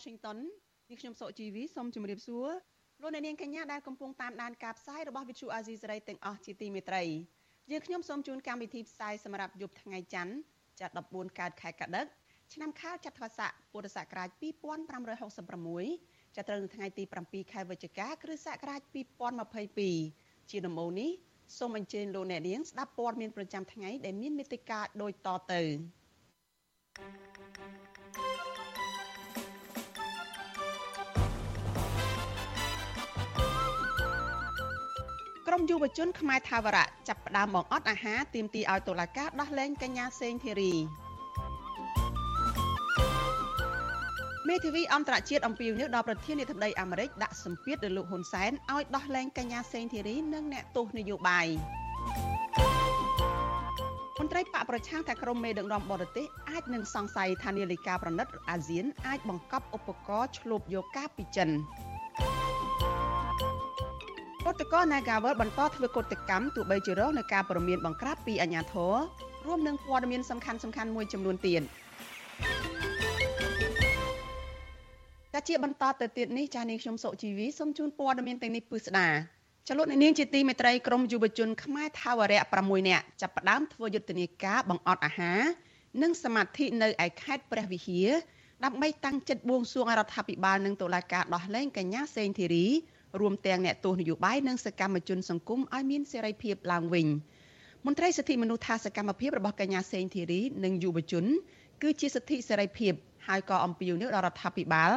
រដ្ឋធានី Washington នេះខ្ញុំសុកជីវីសូមជម្រាបសួរលោកអ្នកនាងកញ្ញាដែលកំពុងតាមដានការផ្សាយរបស់ Vithu Azisari ទាំងអស់ជាទីមេត្រីយើងខ្ញុំសូមជូនកម្មវិធីផ្សាយសម្រាប់យប់ថ្ងៃច័ន្ទចាប់14កើតខែកដិកឆ្នាំខាលចត្វាស័កពុរសករាជ2566ចាប់ត្រូវនៅថ្ងៃទី7ខែវិច្ឆិកាគ្រិស្តសករាជ2022ជាដំបូងនេះសូមអញ្ជើញលោកអ្នកនាងស្ដាប់ព័ត៌មានប្រចាំថ្ងៃដែលមានមេត្តាដូចតទៅ ក្រមយុវជនខ្មែរថាវរៈចាប់ផ្ដើមបង្អត់អាហារទាមទារឲ្យតុលាការដោះលែងកញ្ញាសេងធីរីមេធាវីអន្តរជាតិអំពាវនាវដល់ប្រធានាធិបតីអាមេរិកដាក់សម្ពាធលើលោកហ៊ុនសែនឲ្យដោះលែងកញ្ញាសេងធីរីនិងអ្នកទោសនយោបាយមន្ត្រីបកប្រឆាំងថាក្រុមមេដឹកនាំបរទេសអាចនឹងសង្ស័យថានាឡិកាប្រណិតអាស៊ានអាចបង្កប់ឧបករណ៍ឆ្លូបយកការពីចិនឧ តកោ Nagawal បន្តធ្វើកុតកម្មទោះបីជារងនឹងការប្រមានបង្ក្រាបពីអាជ្ញាធររួមនឹងព័ត៌មានសំខាន់ៗមួយចំនួនទៀតតែជាបន្តទៅទៀតនេះចាស់នាងខ្ញុំសុជីវីសូមជូនព័ត៌មានទាំងនេះពឺស្ដាចលនានាងជាទីមេត្រីក្រមយុវជនខ្មែរថាវរៈ6នាក់ចាប់ផ្ដើមធ្វើយុទ្ធនាការបង្អត់អាហារនិងសមាធិនៅឯខេត្តព្រះវិហារដើម្បីតាំងចិត្តបួងសួងរដ្ឋាភិបាលនិងតុលាការដោះលែងកញ្ញាសេងធីរី រួមទាំងអ្នកទោសនយោបាយនិងសកម្មជនសង្គមឲ្យមានសេរីភាពឡើងវិញមន្ត្រីសិទ្ធិមនុស្សថាសកម្មភាពរបស់កញ្ញាសេងធីរីនិងយុវជន គឺជាសិទ្ធិសេរីភាពហើយក៏អំពាវនាវដល់រដ្ឋាភិបាល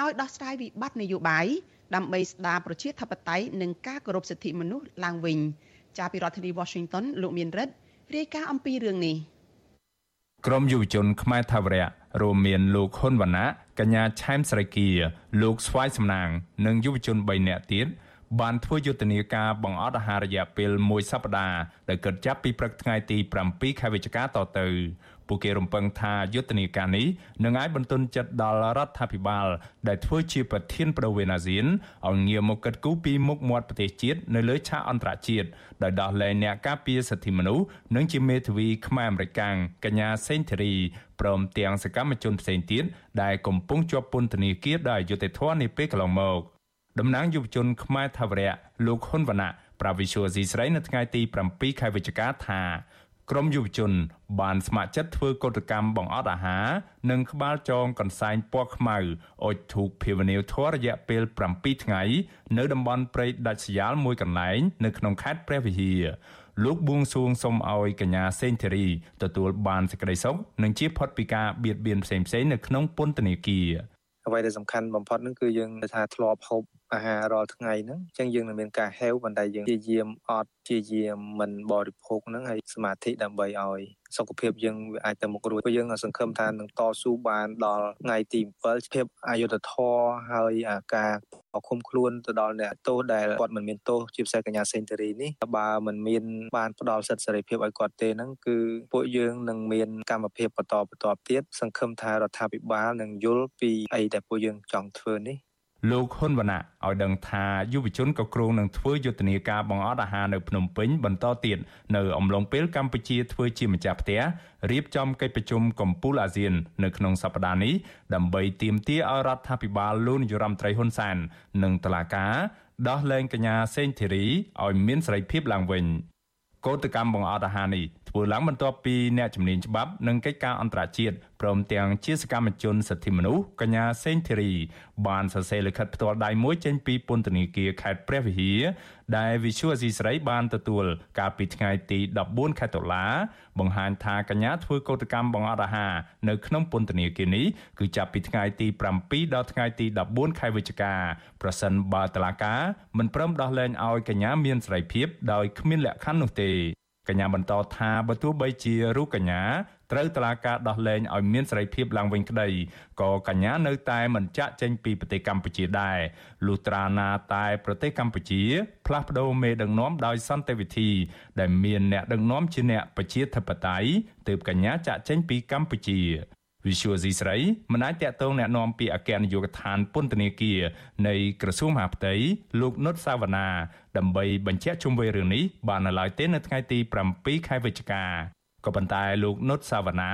ឲ្យដោះស្រាយវិបត្តិនយោបាយដើម្បីស្ដារប្រជាធិបតេយ្យនិងការគោរពសិទ្ធិមនុស្សឡើងវិញចាប់ពីរដ្ឋធានី Washington លោកមានរិទ្ធរាយការណ៍អំពីរឿងនេះ ក្រមយុវជនខ្មែរថាវរៈរួមមានលោកហ៊ុនវណ្ណៈកញ្ញាឆែមស្រីគា លោកស្វាយសំណាង និងយុវជន3នាក់ទៀតបានធ្វើយុទ្ធនាការបង្អត់អាហាររយៈពេល1សប្តាហ៍ដែលកើតចាប់ពីព្រឹកថ្ងៃទី7ខែវិច្ឆិកាតទៅ ពួកគេរំពឹងថាយុទ្ធនាការនេះនឹងអាចបន្ទន់ចិត្តដល់រដ្ឋាភិបាល ដែលធ្វើជាប្រធានប្រវេណអាស៊ានឲ្យងាកមកកិត្តគូពីមុខមាត់ប្រទេសជាតិនៅលើឆាកអន្តរជាតិដោយដោះលែងអ្នកការពារសិទ្ធិមនុស្សនិងជាមេធាវីខ្មែរអមេរិកាំងកញ្ញាសេងធីរីព្រមទាំងសកម្មជនផ្សេងទៀតដែលកំពុងជាប់ពន្ធនាគារដោយយុត្តិធម៌នាពេលកន្លងមកតំណាងយុវជនខ្មែរថាវរៈលោកហ៊ុនវណ្ណៈប្រាវិសុយស៊ីស្រីនៅថ្ងៃទី7ខែវិច្ឆិកាថា ក្រមយុវជន បានស្ម័គ្រចិត្តធ្វើកតកម្មបង្អត់អាហារនិងក្បាលចងកន្សែងពណ៌ខ្មៅអុជធូបភាវនាវធម៌រយៈពេល7ថ្ងៃ នៅតំបន់ព្រៃដាច់ស្រយាលមួយកន្លែងនៅក្នុងខេត្តព្រះវិហារលោកបួងសួងសុំឲ្យកញ្ញាសេងធីរីទទួលបានសេចក្តីសុខនិងជាផុតពីការបៀតបៀនផ្សេងៗនៅក្នុងពន្ធនាគារ អ្វីដែលសំខាន់បំផុតហ្នឹងគឺយើងថាធ្លាប់ហូបអាហាររាល់ថ្ងៃហ្នឹងអញ្ចឹងយើងនឹងមានការហេវប៉ុន្តែយើងព្យាយាមអត់ព្យាយាមមិនបរិភោគហ្នឹងហើយសមាធិដើម្បីឲ្យ សុខភាពយើងវាអាចទៅមុខរួចព្រោះយើងសង្ឃឹមថានឹងតស៊ូបានដល់ថ្ងៃទី7ភាពអយុត្តិធម៌ហើយអាការឃុំខ្លួនទៅដល់អ្នកទោសដែលគាត់មិនមានទោសជាពិសេសកញ្ញាសេនតេរីនេះបើមិនមានបានផ្ដល់សិទ្ធិសេរីភាពឲ្យគាត់ទេហ្នឹងគឺពួកយើងនឹងមានកម្មភាពបន្តបន្តទៀតសង្ឃឹមថារដ្ឋាភិបាលនឹងយល់ពីអីដែលពួកយើងចង់ធ្វើនេះ លោកហ៊ុនវណ្ណៈឲ្យដឹងថាយុវជនក៏គ្រោងនឹងធ្វើយុទ្ធនាការបង្អត់អាហារនៅភ្នំពេញបន្តទៀតនៅអំឡុងពេលកម្ពុជាធ្វើជាម្ចាស់ផ្ទះរៀបចំកិច្ចប្រជុំកំពូលអាស៊ាននៅក្នុងសប្តាហ៍នេះដើម្បីទាមទារឲ្យរដ្ឋាភិបាលលោកនាយរដ្ឋមន្ត្រីហ៊ុនសែននិងតុលាការដោះលែងកញ្ញាសេងធីរីឲ្យមានសេរីភាពឡើងវិញកោតកម្មបង្អត់អាហារនេះ ធ្វើឡើងបន្ទាប់ពីអ្នកជំនាញច្បាប់និងកិច្ចការអន្តរជាតិព្រមទាំងជាសកម្មជនសិទ្ធិមនុស្សកញ្ញាសេងធីរី បានសរសេរលិខិតផ្ទាល់ដៃមួយចេញពីពន្ធនាគារខេត្តព្រះវិហារដែលវិសុវអសីស្រីបានទទួលកាលពីថ្ងៃទី14ខែតុលា បង្ហាញថាកញ្ញាធ្វើកោតកម្មបង្អត់អាហារនៅក្នុងពន្ធនាគារនេះគឺចាប់ពីថ្ងៃទី7ដល់ថ្ងៃទី14ខែវិច្ឆិកាប្រសិនបើតុលាការមិនព្រមដោះលែងឲ្យកញ្ញាមានសេរីភាពដោយគ្មានលក្ខខណ្ឌនោះទេ កញ្ញាបន្តថាបើទោះបីជារូបកញ្ញាត្រូវតុលាការដោះលែងឲ្យមានសេរីភាពឡើងវិញក្តីក៏កញ្ញានៅតែមិនចាក់ចេញពីប្រទេសកម្ពុជាដែរលុះត្រាណាតែប្រទេសកម្ពុជា ផ្លាស់ប្ដូរមេដឹកនាំដោយសន្តិវិធី ដែលមានអ្នកដឹកនាំជាអ្នកប្រជាធិបតេយ្យទើបកញ្ញាចាក់ចេញពីកម្ពុជា Visual C ស្រីមិនអាចតតងแนะនាំពីអគ្គនាយកដ្ឋានពន្ធនាគារនៃក្រសួងមហាផ្ទៃលោកនុតសាវណ្ណាដើម្បីបញ្ជាក់ជុំវិញរឿងនេះបាននៅឡើយទេនៅថ្ងៃទី7ខែវិច្ឆិកាក៏ប៉ុន្តែលោកនុតសាវណ្ណា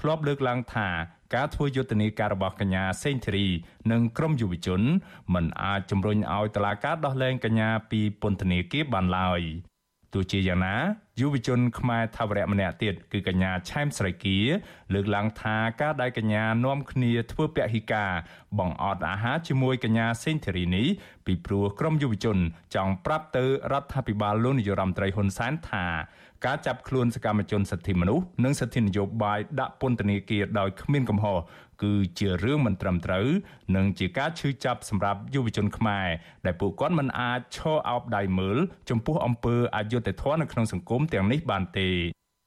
ធ្លាប់លើកឡើងថាការធ្វើយុទ្ធនាការរបស់កញ្ញាសេងធីរីនិងក្រុមយុវជនមិនអាចជំរុញឲ្យតុលាការដោះលែងកញ្ញាពីពន្ធនាគារបានឡើយទោះជាយ៉ាងណា យុវជនខ្មែរថាវរៈម្នាក់ទៀតគឺកញ្ញាឆែមស្រីគាលើកឡើងថាការដែលកញ្ញានាំគ្នាធ្វើពហិការបង្អត់អាហារជាមួយកញ្ញាសេងធីរីនេះពីព្រោះក្រុមយុវជនចង់ប្រាប់ទៅរដ្ឋាភិបាលលោកនាយរដ្ឋមន្ត្រីហ៊ុនសែនថាការចាប់ខ្លួនសកម្មជនសិទ្ធិមនុស្សនិងសិទ្ធិនយោបាយដាក់ពន្ធនាគារដោយគ្មានកំហុស គឺជារឿងមិនត្រឹមត្រូវនិងជាការឈឺចាប់សម្រាប់យុវជនខ្មែរដែលពួកគាត់មិនអាចឈរអោបដៃមើលចំពោះអំពើអយុត្តិធម៌នៅក្នុងសង្គមទាំងនេះបានទេ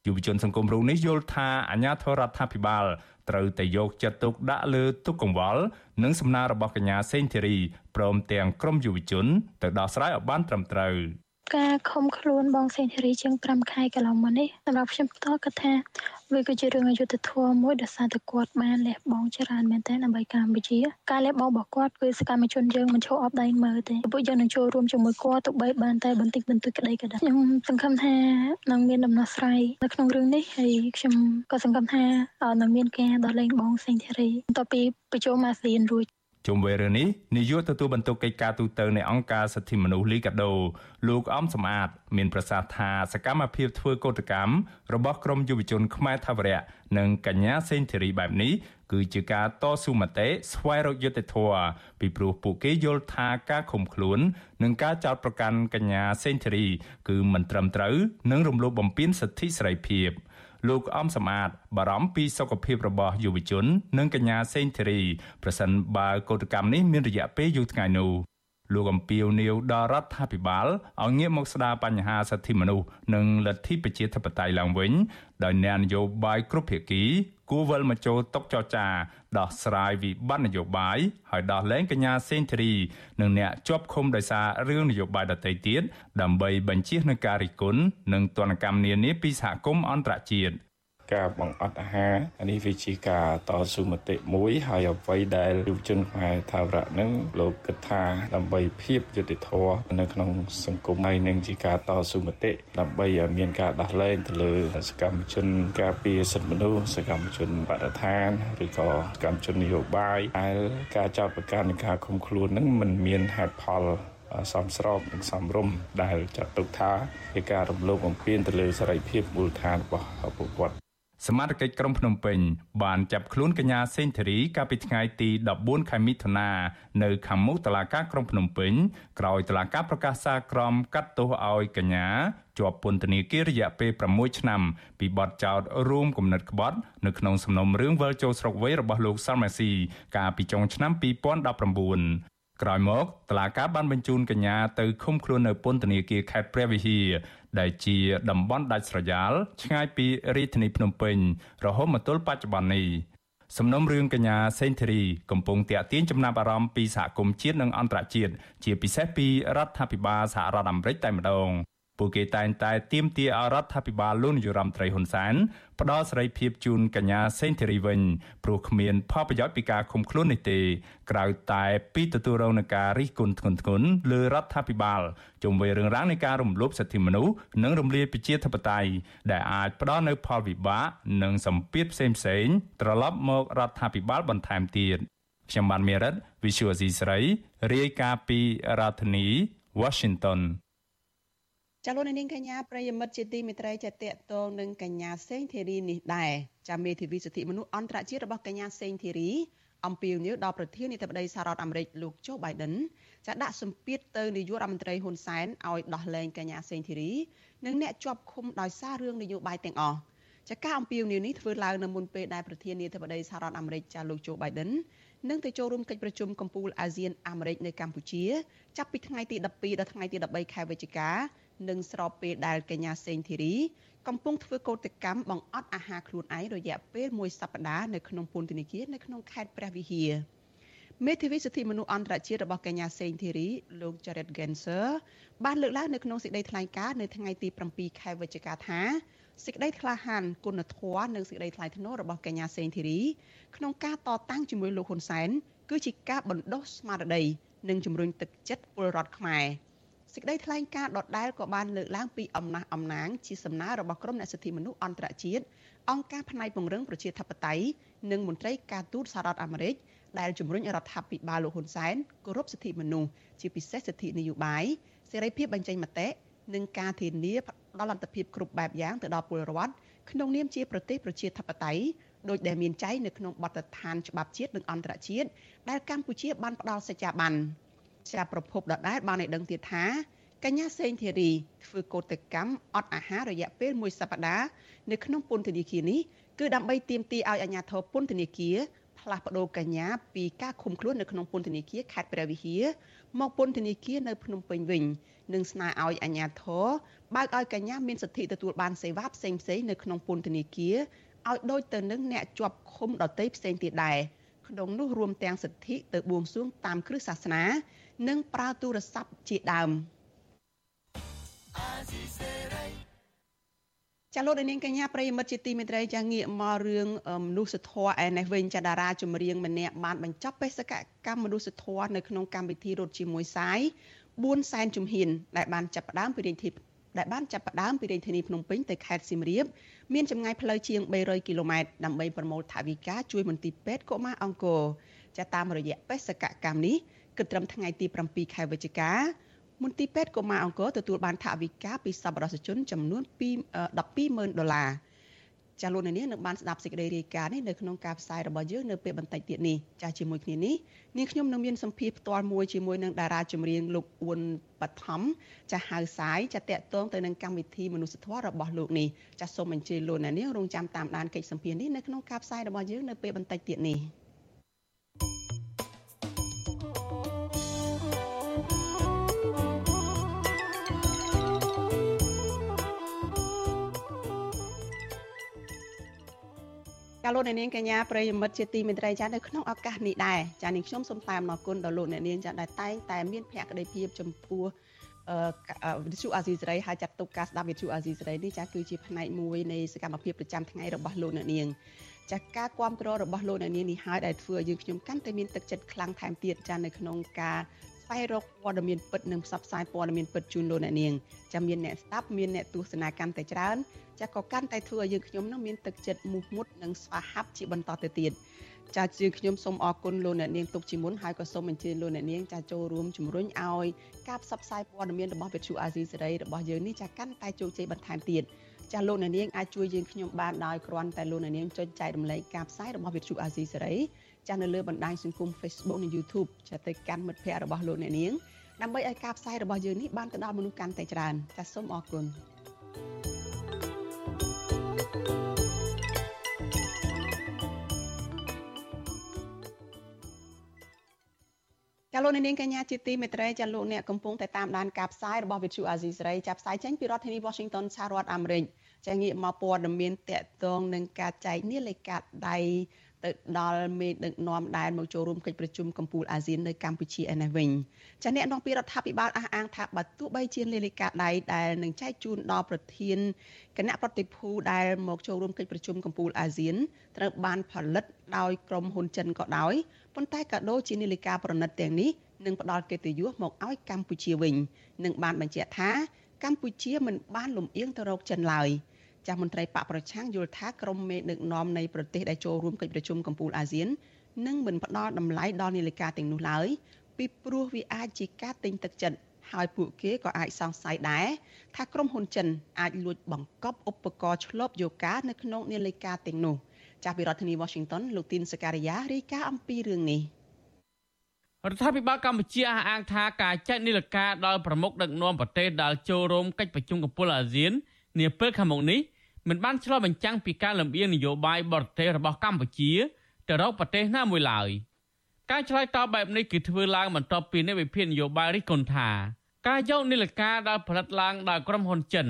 យុវជនសង្គមរូបនេះយល់ថាអាញាធរដ្ឋាភិបាលត្រូវតែយកចិត្តទុកដាក់លើទុកកង្វល់និងសំណើរបស់កញ្ញាសេងធីរីព្រមទាំងក្រុមយុវជនទៅដោះស្រាយឲ្យបានត្រឹមត្រូវ ការខំខ្លួនបងសេងធីរីជាង5ខែកន្លងមកនេះសម្រាប់ខ្ញុំផ្ទាល់គាត់ថាវាគឺជារឿងអយុត្តិធម៌មួយដែលសារតែគាត់បានលះបង់ច្រើនមែនទែនដើម្បីកម្ពុជាការលះបង់របស់គាត់គឺសកម្មជនយើងមិនឈរអបដៃមើលទេពួកយើងនឹងចូលរួមជាមួយគាត់ទោះបីបានតែបន្តិចបន្តួចក្តីក៏ដោយខ្ញុំសង្ឃឹមថានឹងមានដំណោះស្រាយនៅក្នុងរឿងនេះហើយខ្ញុំក៏សង្ឃឹមថានឹងមានការដោះលែងបងសេងធីរីបន្ទាប់ពីប្រជុំអាស៊ានរួច ជុំវិញរឿងនេះនាយកទទួលបន្ទុកកិច្ចការទូតនៃអង្គការសិទ្ធិមនុស្សលីកាដូលោកអំសំអាត មានប្រសាសន៍ថាសកម្មភាពធ្វើកោតកម្មរបស់ក្រមយុវជនខ្មែរថាវរៈនិងកញ្ញាសេងធីរីបែបនេះគឺជាការតស៊ូមតិស្វែងរកយុត្តិធម៌ពីព្រោះពួកគេយល់ថាការឃុំខ្លួន និងការចោទប្រកាន់កញ្ញាសេងធីរី គឺមិនត្រឹមត្រូវនិងរំលោភបំពានសិទ្ធិសេរីភាព។ លោកអំសំអាតបារម្ភពីសុខភាពរបស់យុវជន និងកញ្ញាសេងធីរីប្រសិនបើកោតកម្មនេះមានរយៈពេលយូរថ្ងៃនោះ លោកអំពីវនីវដល់រដ្ឋាភិបាលឲ្យងាកមកស្ដារបញ្ហាសិទ្ធិមនុស្សនិងលទ្ធិប្រជាធិបតេយ្យឡើងវិញដោយអ្នកនយោបាយគ្រប់ភាគីគួរវិលមកចូលតុចរចា ដោះស្រាយវិបត្តិនយោបាយហើយដោះលែងកញ្ញាសេងធីរីនិងអ្នកជាប់ឃុំដោយសាររឿងនយោបាយដទៃទៀតដើម្បីបញ្ជៀសនឹងការរិះគន់និងទណ្ឌកម្មនានាពីសហគមន៍អន្តរជាតិ ការបង្អត់អាហារនេះវាជាការតស៊ូមតិមួយហើយអ្វីដែលយុវជនខ្មែរថាវរៈនឹងលោកគិតថាដើម្បីភាពយុត្តិធម៌នៅក្នុងសង្គមហើយនឹងជាការតស៊ូមតិដើម្បីឲ្យមានការដោះលែងទៅលើសកម្មជនការពារសិទ្ធិមនុស្សសកម្មជនបរិស្ថានឬក៏សកម្មជននយោបាយដែលការចោទប្រកាន់និងការឃុំខ្លួននឹងមិនមានហេតុផលសំស្របនិងសំរុំដែលចាត់ទុកថាជាការរំលោភបំពានទៅលើសេរីភាពមូលដ្ឋានរបស់ពួកគាត់ សមាជិកក្រុងភ្នំពេញបានចាប់ខ្លួនកញ្ញាសេងធារីកាលពីថ្ងៃទី14ខែមិថុនានៅខាងមុខតុលាការក្រុងភ្នំពេញក្រោយតុលាការប្រកាសសារក្រមកាត់ទោសឲ្យកញ្ញាជាប់ពន្ធនាគាររយៈពេល6ឆ្នាំពីបទចោទរួមគំនិតក្បត់នៅក្នុងសំណុំរឿងវិលចូលស្រុកវិញរបស់លោកសាល់ម៉ាស៊ីកាលពីចុងឆ្នាំ2019ក្រោយមកតឡាកាបានបញ្ជូនកញ្ញាទៅឃុំខ្លួននៅពន្ធនាគារខេត្តព្រះវិហារ ដែលជាតំបន់ដាច់ស្រយាលឆ្ងាយពីរាជធានីភ្នំពេញរហូតមកទល់បច្ចុប្បន្ននេះសំណុំរឿងកញ្ញាសេងធីរីកំពុងតាក់ទាញចំណាប់អារម្មណ៍ពីសហគមន៍ជាតិនិងអន្តរជាតិជាពិសេសពីរដ្ឋាភិបាលសហរដ្ឋអាមេរិកតែម្ដង ពួកគេតែងតែទាមទារឲ្យរដ្ឋាភិបាលលោកនាយរដ្ឋមន្ត្រីហ៊ុនសែនផ្ដល់សេរីភាពជូនកញ្ញាសេងធីរីវិញព្រោះគ្មានផលប្រយោជន៍ពីការឃុំខ្លួននេះទេក្រៅតែពីទទួលរងនឹងការរិះគន់ធ្ងន់ធ្ងរលើរដ្ឋាភិបាលជុំវិញរឿងរ៉ាវនៃការរំលោភសិទ្ធិមនុស្សនិងរំលាយប្រជាធិបតេយ្យដែលអាចផ្ដល់នូវផលវិបាកនិងសម្ពាធផ្សេងៗត្រឡប់មករដ្ឋាភិបាលបន្ថែមទៀតខ្ញុំបានមេរិត Visual C ស្រីរាយការណ៍ពីរដ្ឋធានី Washington ចាលោកនាងកញ្ញាប្រិយមិត្តជាទីមេត្រីចាតកតងនឹងកញ្ញាសេងធីរីនេះដែរចាមេធាវីសិទ្ធិមនុស្សអន្តរជាតិរបស់កញ្ញាសេងធីរីអំពាវនាវដល់ប្រធានាធិបតីសហរដ្ឋអាមេរិកលោកโจ Biden ចាដាក់សម្ពាធទៅនាយករដ្ឋមន្ត្រីហ៊ុនសែនឲ្យដោះលែងកញ្ញាសេងធីរីនិងអ្នកជាប់ឃុំដោយសាររឿងនយោបាយទាំងអស់ចាការអំពាវនាវនេះធ្វើឡើងនៅមុនពេលដែលប្រធានាធិបតីសហរដ្ឋអាមេរិកចាលោកโจ Biden នឹងទៅចូលរួមកិច្ចប្រជុំកំពូលអាស៊ានអាមេរិកនៅកម្ពុជាចាប់ពីថ្ងៃទី12ដល់ថ្ងៃទី13ខែវិច្ឆិកា និងស្របពេលដែលកញ្ញាសេងធីរីកំពុងធ្វើកោតកម្មបង្អត់អាហារខ្លួនឯងរយៈពេលមួយសប្តាហ៍នៅក្នុងពន្ធនាគារនៅក្នុងខេត្តព្រះវិហារមេធាវីសិទ្ធិមនុស្សអន្តរជាតិរបស់កញ្ញាសេងធីរីលោក Jared Genser បានលើកឡើងនៅក្នុងសេចក្តីថ្លែងការណ៍នៅថ្ងៃទី7ខែវិច្ឆិកាថាសេចក្តីក្លាហានគុណធម៌និងសេចក្តីថ្លៃថ្នូររបស់កញ្ញាសេងធីរីក្នុងការតតាំងជាមួយលោកហ៊ុនសែនគឺជាការបណ្ដុះស្មារតីនិងជំរុញទឹកចិត្តពលរដ្ឋខ្មែរ សេចក្តីថ្លែងការណ៍ដដែលក៏បានលើកឡើងពីអំណះអំណាងជាសំណើរបស់ក្រមអ្នកសិទ្ធិមនុស្សអន្តរជាតិអង្គការផ្នែកពង្រឹងប្រជាធិបតេយ្យនិងមន្ត្រីការទូតសហរដ្ឋអាមេរិកដែលជំរុញរដ្ឋាភិបាលលោកហ៊ុនសែនគោរពសិទ្ធិមនុស្សជាពិសេសសិទ្ធិនយោបាយសេរីភាពបញ្ចេញមតិនិងការធានាផ្ដល់លទ្ធភាពគ្រប់បែបយ៉ាងទៅដល់ពលរដ្ឋក្នុងនាមជាប្រទេសប្រជាធិបតេយ្យដោយដែលមានចែងនៅក្នុងបទដ្ឋានច្បាប់ជាតិនិងអន្តរជាតិដែលកម្ពុជាបានផ្ដល់សច្ចាប័ន ជាប្រភពដដែលបានឲ្យដឹងទៀតថាកញ្ញាសេងធីរីធ្វើកោតកម្មអត់អាហាររយៈពេលមួយសប្តាហ៍នៅក្នុងពន្ធនាគារនេះគឺដើម្បីទាមទារឲ្យអាជ្ញាធរពន្ធនាគារផ្លាស់ប្តូរកញ្ញាពីការឃុំខ្លួននៅក្នុងពន្ធនាគារខេត្តព្រះវិហារមកពន្ធនាគារនៅភ្នំពេញវិញនិងស្នើឲ្យអាជ្ញាធរបើកឲ្យកញ្ញាមានសិទ្ធិទទួលបានសេវាផ្សេងៗនៅក្នុងពន្ធនាគារឲ្យដូចទៅនឹងអ្នកជាប់ឃុំដទៃផ្សេងទៀតដែរក្នុងនោះរួមទាំងសិទ្ធិទៅបួងសួងតាមគ្រឹះសាសនា និងប្រើទូរស័ព្ទជាដើមចាលោកនាងកញ្ញាប្រិយមិត្តជាទីមេត្រីចាងាកមករឿងមនុស្សធម៌ឯនេះវិញចាតារាចម្រៀងម្នាក់បានបញ្ចប់បេសកកម្មមនុស្សធម៌នៅក្នុងកម្មវិធីរត់ជាមួយសាយ4សែនជំហានដែលបានចាប់ផ្ដើមពីរាជធានីដែលបានចាប់ផ្ដើមពីរាជធានីភ្នំពេញទៅខេត្តសៀមរាបមានចម្ងាយផ្លូវជាង300គីឡូម៉ែត្រដើម្បីប្រមូលថវិកាជួយមន្ទីរពេទ្យកុមារអង្គរចាតាមរយៈបេសកកម្មនេះ គិតត្រឹមថ្ងៃទី7ខែវិច្ឆិកាមន្ទីរពេទ្យកុមារអង្គរទទួលបានថវិកាពីសប្បុរសជនចំនួន120,000ដុល្លារចាលោកនាងនឹងបានស្ដាប់សេចក្តីរាយការណ៍នេះនៅក្នុងការផ្សាយរបស់យើងនៅពេលបន្តិចទៀតនេះចាជាមួយគ្នានេះនាងខ្ញុំនឹងមានសម្ភារផ្ទាល់មួយជាមួយនឹងតារាចម្រៀងលោកអ៊ុនបឋមចាហៅសាយចាតកតងទៅនឹងកម្មវិធីមនុស្សធម៌របស់លោកនេះចាសូមអញ្ជើញលោកនាងរងចាំតាមដានកិច្ចសម្ភារនេះនៅក្នុងការផ្សាយរបស់យើងនៅពេលបន្តិចទៀតនេះ ចាលោកអ្នកនាងកញ្ញាប្រិយមិត្តជាទីមេត្រីចានៅក្នុងឱកាសនេះដែរចានាងខ្ញុំសូមថ្លែងអំណរគុណដល់លោកអ្នកនាងចាដែលតែងតែមានភក្ដីភាពចំពោះវិទ្យុអាស៊ីសេរីហើយចាត់ទុកការស្ដាប់វិទ្យុអាស៊ីសេរីនេះចាគឺជាផ្នែកមួយនៃសកម្មភាពប្រចាំថ្ងៃរបស់លោកអ្នកនាងចាការគ្រប់គ្រងរបស់លោកអ្នកនាងនេះហើយដែលធ្វើឲ្យយើងខ្ញុំកាន់តែមានទឹកចិត្តខ្លាំងថែមទៀតចានៅក្នុងការស្វែងរកព័ត៌មានពិតនិងផ្សព្វផ្សាយព័ត៌មានពិតជូនលោកអ្នកនាងចាមានអ្នកស្ដាប់មានអ្នកទស្សនាកាន់តែច្រើនចាក៏កាន់តែធ្វើឲ្យយើងខ្ញុំនឹងមានទឹកចិត្តមោះមុតនិងស្វាហាប់ជាបន្តទៅទៀតចាជាងខ្ញុំសូមអរគុណលោកអ្នកនាងទុកជាមុនហើយក៏សូមអញ្ជើញលោកអ្នកនាងចាចូលរួមជំរុញឲ្យការផ្សព្វផ្សាយព័ត៌មានរបស់វិទ្យុអាស៊ីសេរីរបស់យើងនេះចាកាន់តែជោគជ័យបន្ថែមទៀតចាលោកអ្នកនាងអាចជួយយើងខ្ញុំបានដោយគ្រាន់តែលោកអ្នកនាងចុចចែករំលែកការផ្សាយរបស់វិទ្យុអាស៊ីសេរី ចានៅលើបណ្ដាញសង្គម Facebook និង YouTube ចាទៅកាន់មិត្តភ័ក្តិរបស់លោកអ្នកនាងដើម្បីឲ្យការផ្សាយរបស់យើងនេះបានទៅដល់មនុស្សកាន់តែច្រើនចាសូមអរគុណចាលោកនាងកញ្ញាជាទីមេត្រីចាលោកអ្នកកំពុងតែតាមដានការផ្សាយរបស់វិទ្យុអាស៊ីសេរីចាប់ផ្សាយចេញពីរដ្ឋធានី Washington សហរដ្ឋអាមេរិកចាងាកមកព័ត៌មានតកតងនឹងការចែកនាឡិកាដៃ ទៅដល់មេដឹកនាំដែលមកចូលរួមកិច្ចប្រជុំកម្ពុជាអាស៊ាននៅកម្ពុជាឯនេះវិញចាអ្នកនាំពាក្យរដ្ឋាភិបាលអះអាងថាបើទោះបីជាលេខការដៃដែលនឹងចែកជូនដល់ប្រធានគណៈប្រតិភូដែលមកចូលរួមកិច្ចប្រជុំកម្ពុជាអាស៊ានត្រូវបានផលិតដោយក្រុមហ៊ុនចិនក៏ដោយប៉ុន្តែក៏ដូចជានាឡិកាប្រណិតទាំងនេះនឹងផ្ដល់កិត្តិយសមកឲ្យកម្ពុជាវិញនិងបានបញ្ជាក់ថាកម្ពុជាមិនបានលំអៀងទៅរកចិនឡើយ។ ចាស់មន្ត្រីបកប្រឆាំងយល់ថាក្រុមមេដឹកនាំនៃប្រទេសដែលចូលរួមកិច្ចប្រជុំកំពូលអាស៊ាននឹងមិនផ្ដល់តម្លៃដល់នាឡិកាទាំងនោះឡើយពីព្រោះវាអាចជាការទិញទឹកចិត្តហើយពួកគេក៏អាចសង្ស័យដែរថាក្រុមហ៊ុនចិនអាចលួចបង្កប់ឧបករណ៍ឆ្លប់យូកានៅក្នុងនាឡិកាទាំងនោះចាស់ពីរដ្ឋធានី Washington លោកទីនសការីយ៉ារាយការណ៍អំពីរឿងនេះរដ្ឋាភិបាលកម្ពុជាអះអាងថាការចែកនាឡិកាដល់ប្រមុខដឹកនាំប្រទេសដែលចូលរួមកិច្ចប្រជុំកំពូលអាស៊ាននាពេលខាងមុខនេះ មិនបានឆ្លុះបញ្ចាំងពីការលំអៀងនយោបាយបរទេសរបស់កម្ពុជាទៅរកប្រទេសណាមួយឡើយការឆ្លើយតបបែបនេះគឺធ្វើឡើងបន្ទាប់ពីអ្នកវិភាគនយោបាយរិះគន់ថាការយកនីលការដែលផលិតឡើងដោយក្រុមហ៊ុនចិន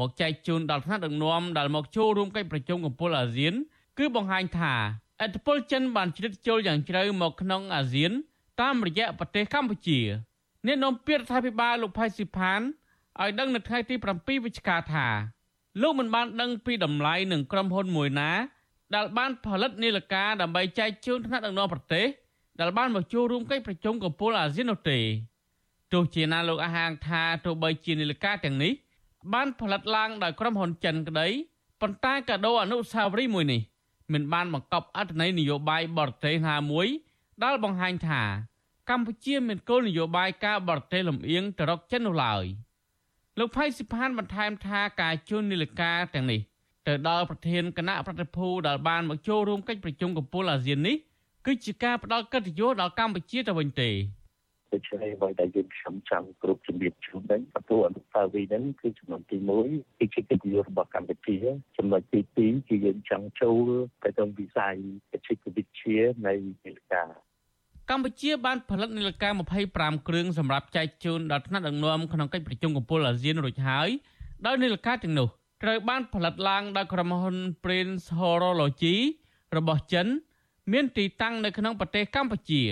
មកចែកជូនដល់ថ្នាក់ដឹកនាំដែលមកចូលរួមកិច្ចប្រជុំកំពូលអាស៊ាន គឺបង្ហាញថាឥទ្ធិពលចិនបានជ្រៀតចូលយ៉ាងជ្រៅមកក្នុងអាស៊ាន តាមរយៈប្រទេសកម្ពុជាអ្នកនាំពាក្យរដ្ឋាភិបាលលោកផៃស៊ីផានឲ្យដឹងនៅថ្ងៃទី7វិច្ឆិកាថា លោកមិនបានដឹងពីតម្លៃនឹងក្រុមហ៊ុនមួយណា ដែលបានផលិតនាឡិកាដើម្បីចែកជូនថ្នាក់ដឹកនាំប្រទេសដែលបានមកចូលរួមកិច្ចប្រជុំកំពូលអាស៊ាននោះទេទោះជាណាលោកអះអាងថាទោះបីជានាឡិកាទាំងនេះបានផលិតឡើងដោយក្រុមហ៊ុនចិនក្តីប៉ុន្តែកាដូអនុស្សាវរីយ៍មួយនេះមិនបានបង្កប់អត្ថន័យនយោបាយបរទេសណាមួយដែលបង្ហាញថា កម្ពុជាមានគោលនយោបាយការបរទេសលំអៀងទៅរកចិននោះឡើយ លោកផៃសិផានបន្ថែមថាការជួននីលការទាំងនេះទៅដល់ប្រធានគណៈប្រតិភូដែលបានមកចូលរួមកិច្ចប្រជុំកំពូលអាស៊ាននេះគឺជាការផ្ដល់កិត្តិយសដល់កម្ពុជាទៅវិញទេដូច្នេះអ្វីដែលយើងខ្ញុំចង់គ្រប់ជំរាបជូនហ្នឹងបន្ទូអនុស្សាវរីយ៍ហ្នឹងគឺចំណុចទី1គឺជាកិត្តិយសរបស់កម្ពុជាចំណុចទី2គឺយើងចង់ចូលទៅក្នុងវិស័យបច្ចេកវិទ្យានៃវិទ្យា កម្ពុជាបានផលិតនាឡិកា25គ្រឿងសម្រាប់ចែកជូនដល់ថ្នាក់ដឹកនាំក្នុងកិច្ចប្រជុំកំពូលអាស៊ានរួចហើយដោយនាឡិកាទាំងនោះត្រូវបានផលិតឡើងដោយក្រុមហ៊ុន Prince Horology របស់ចិន មានទីតាំងនៅក្នុងប្រទេសកម្ពុជា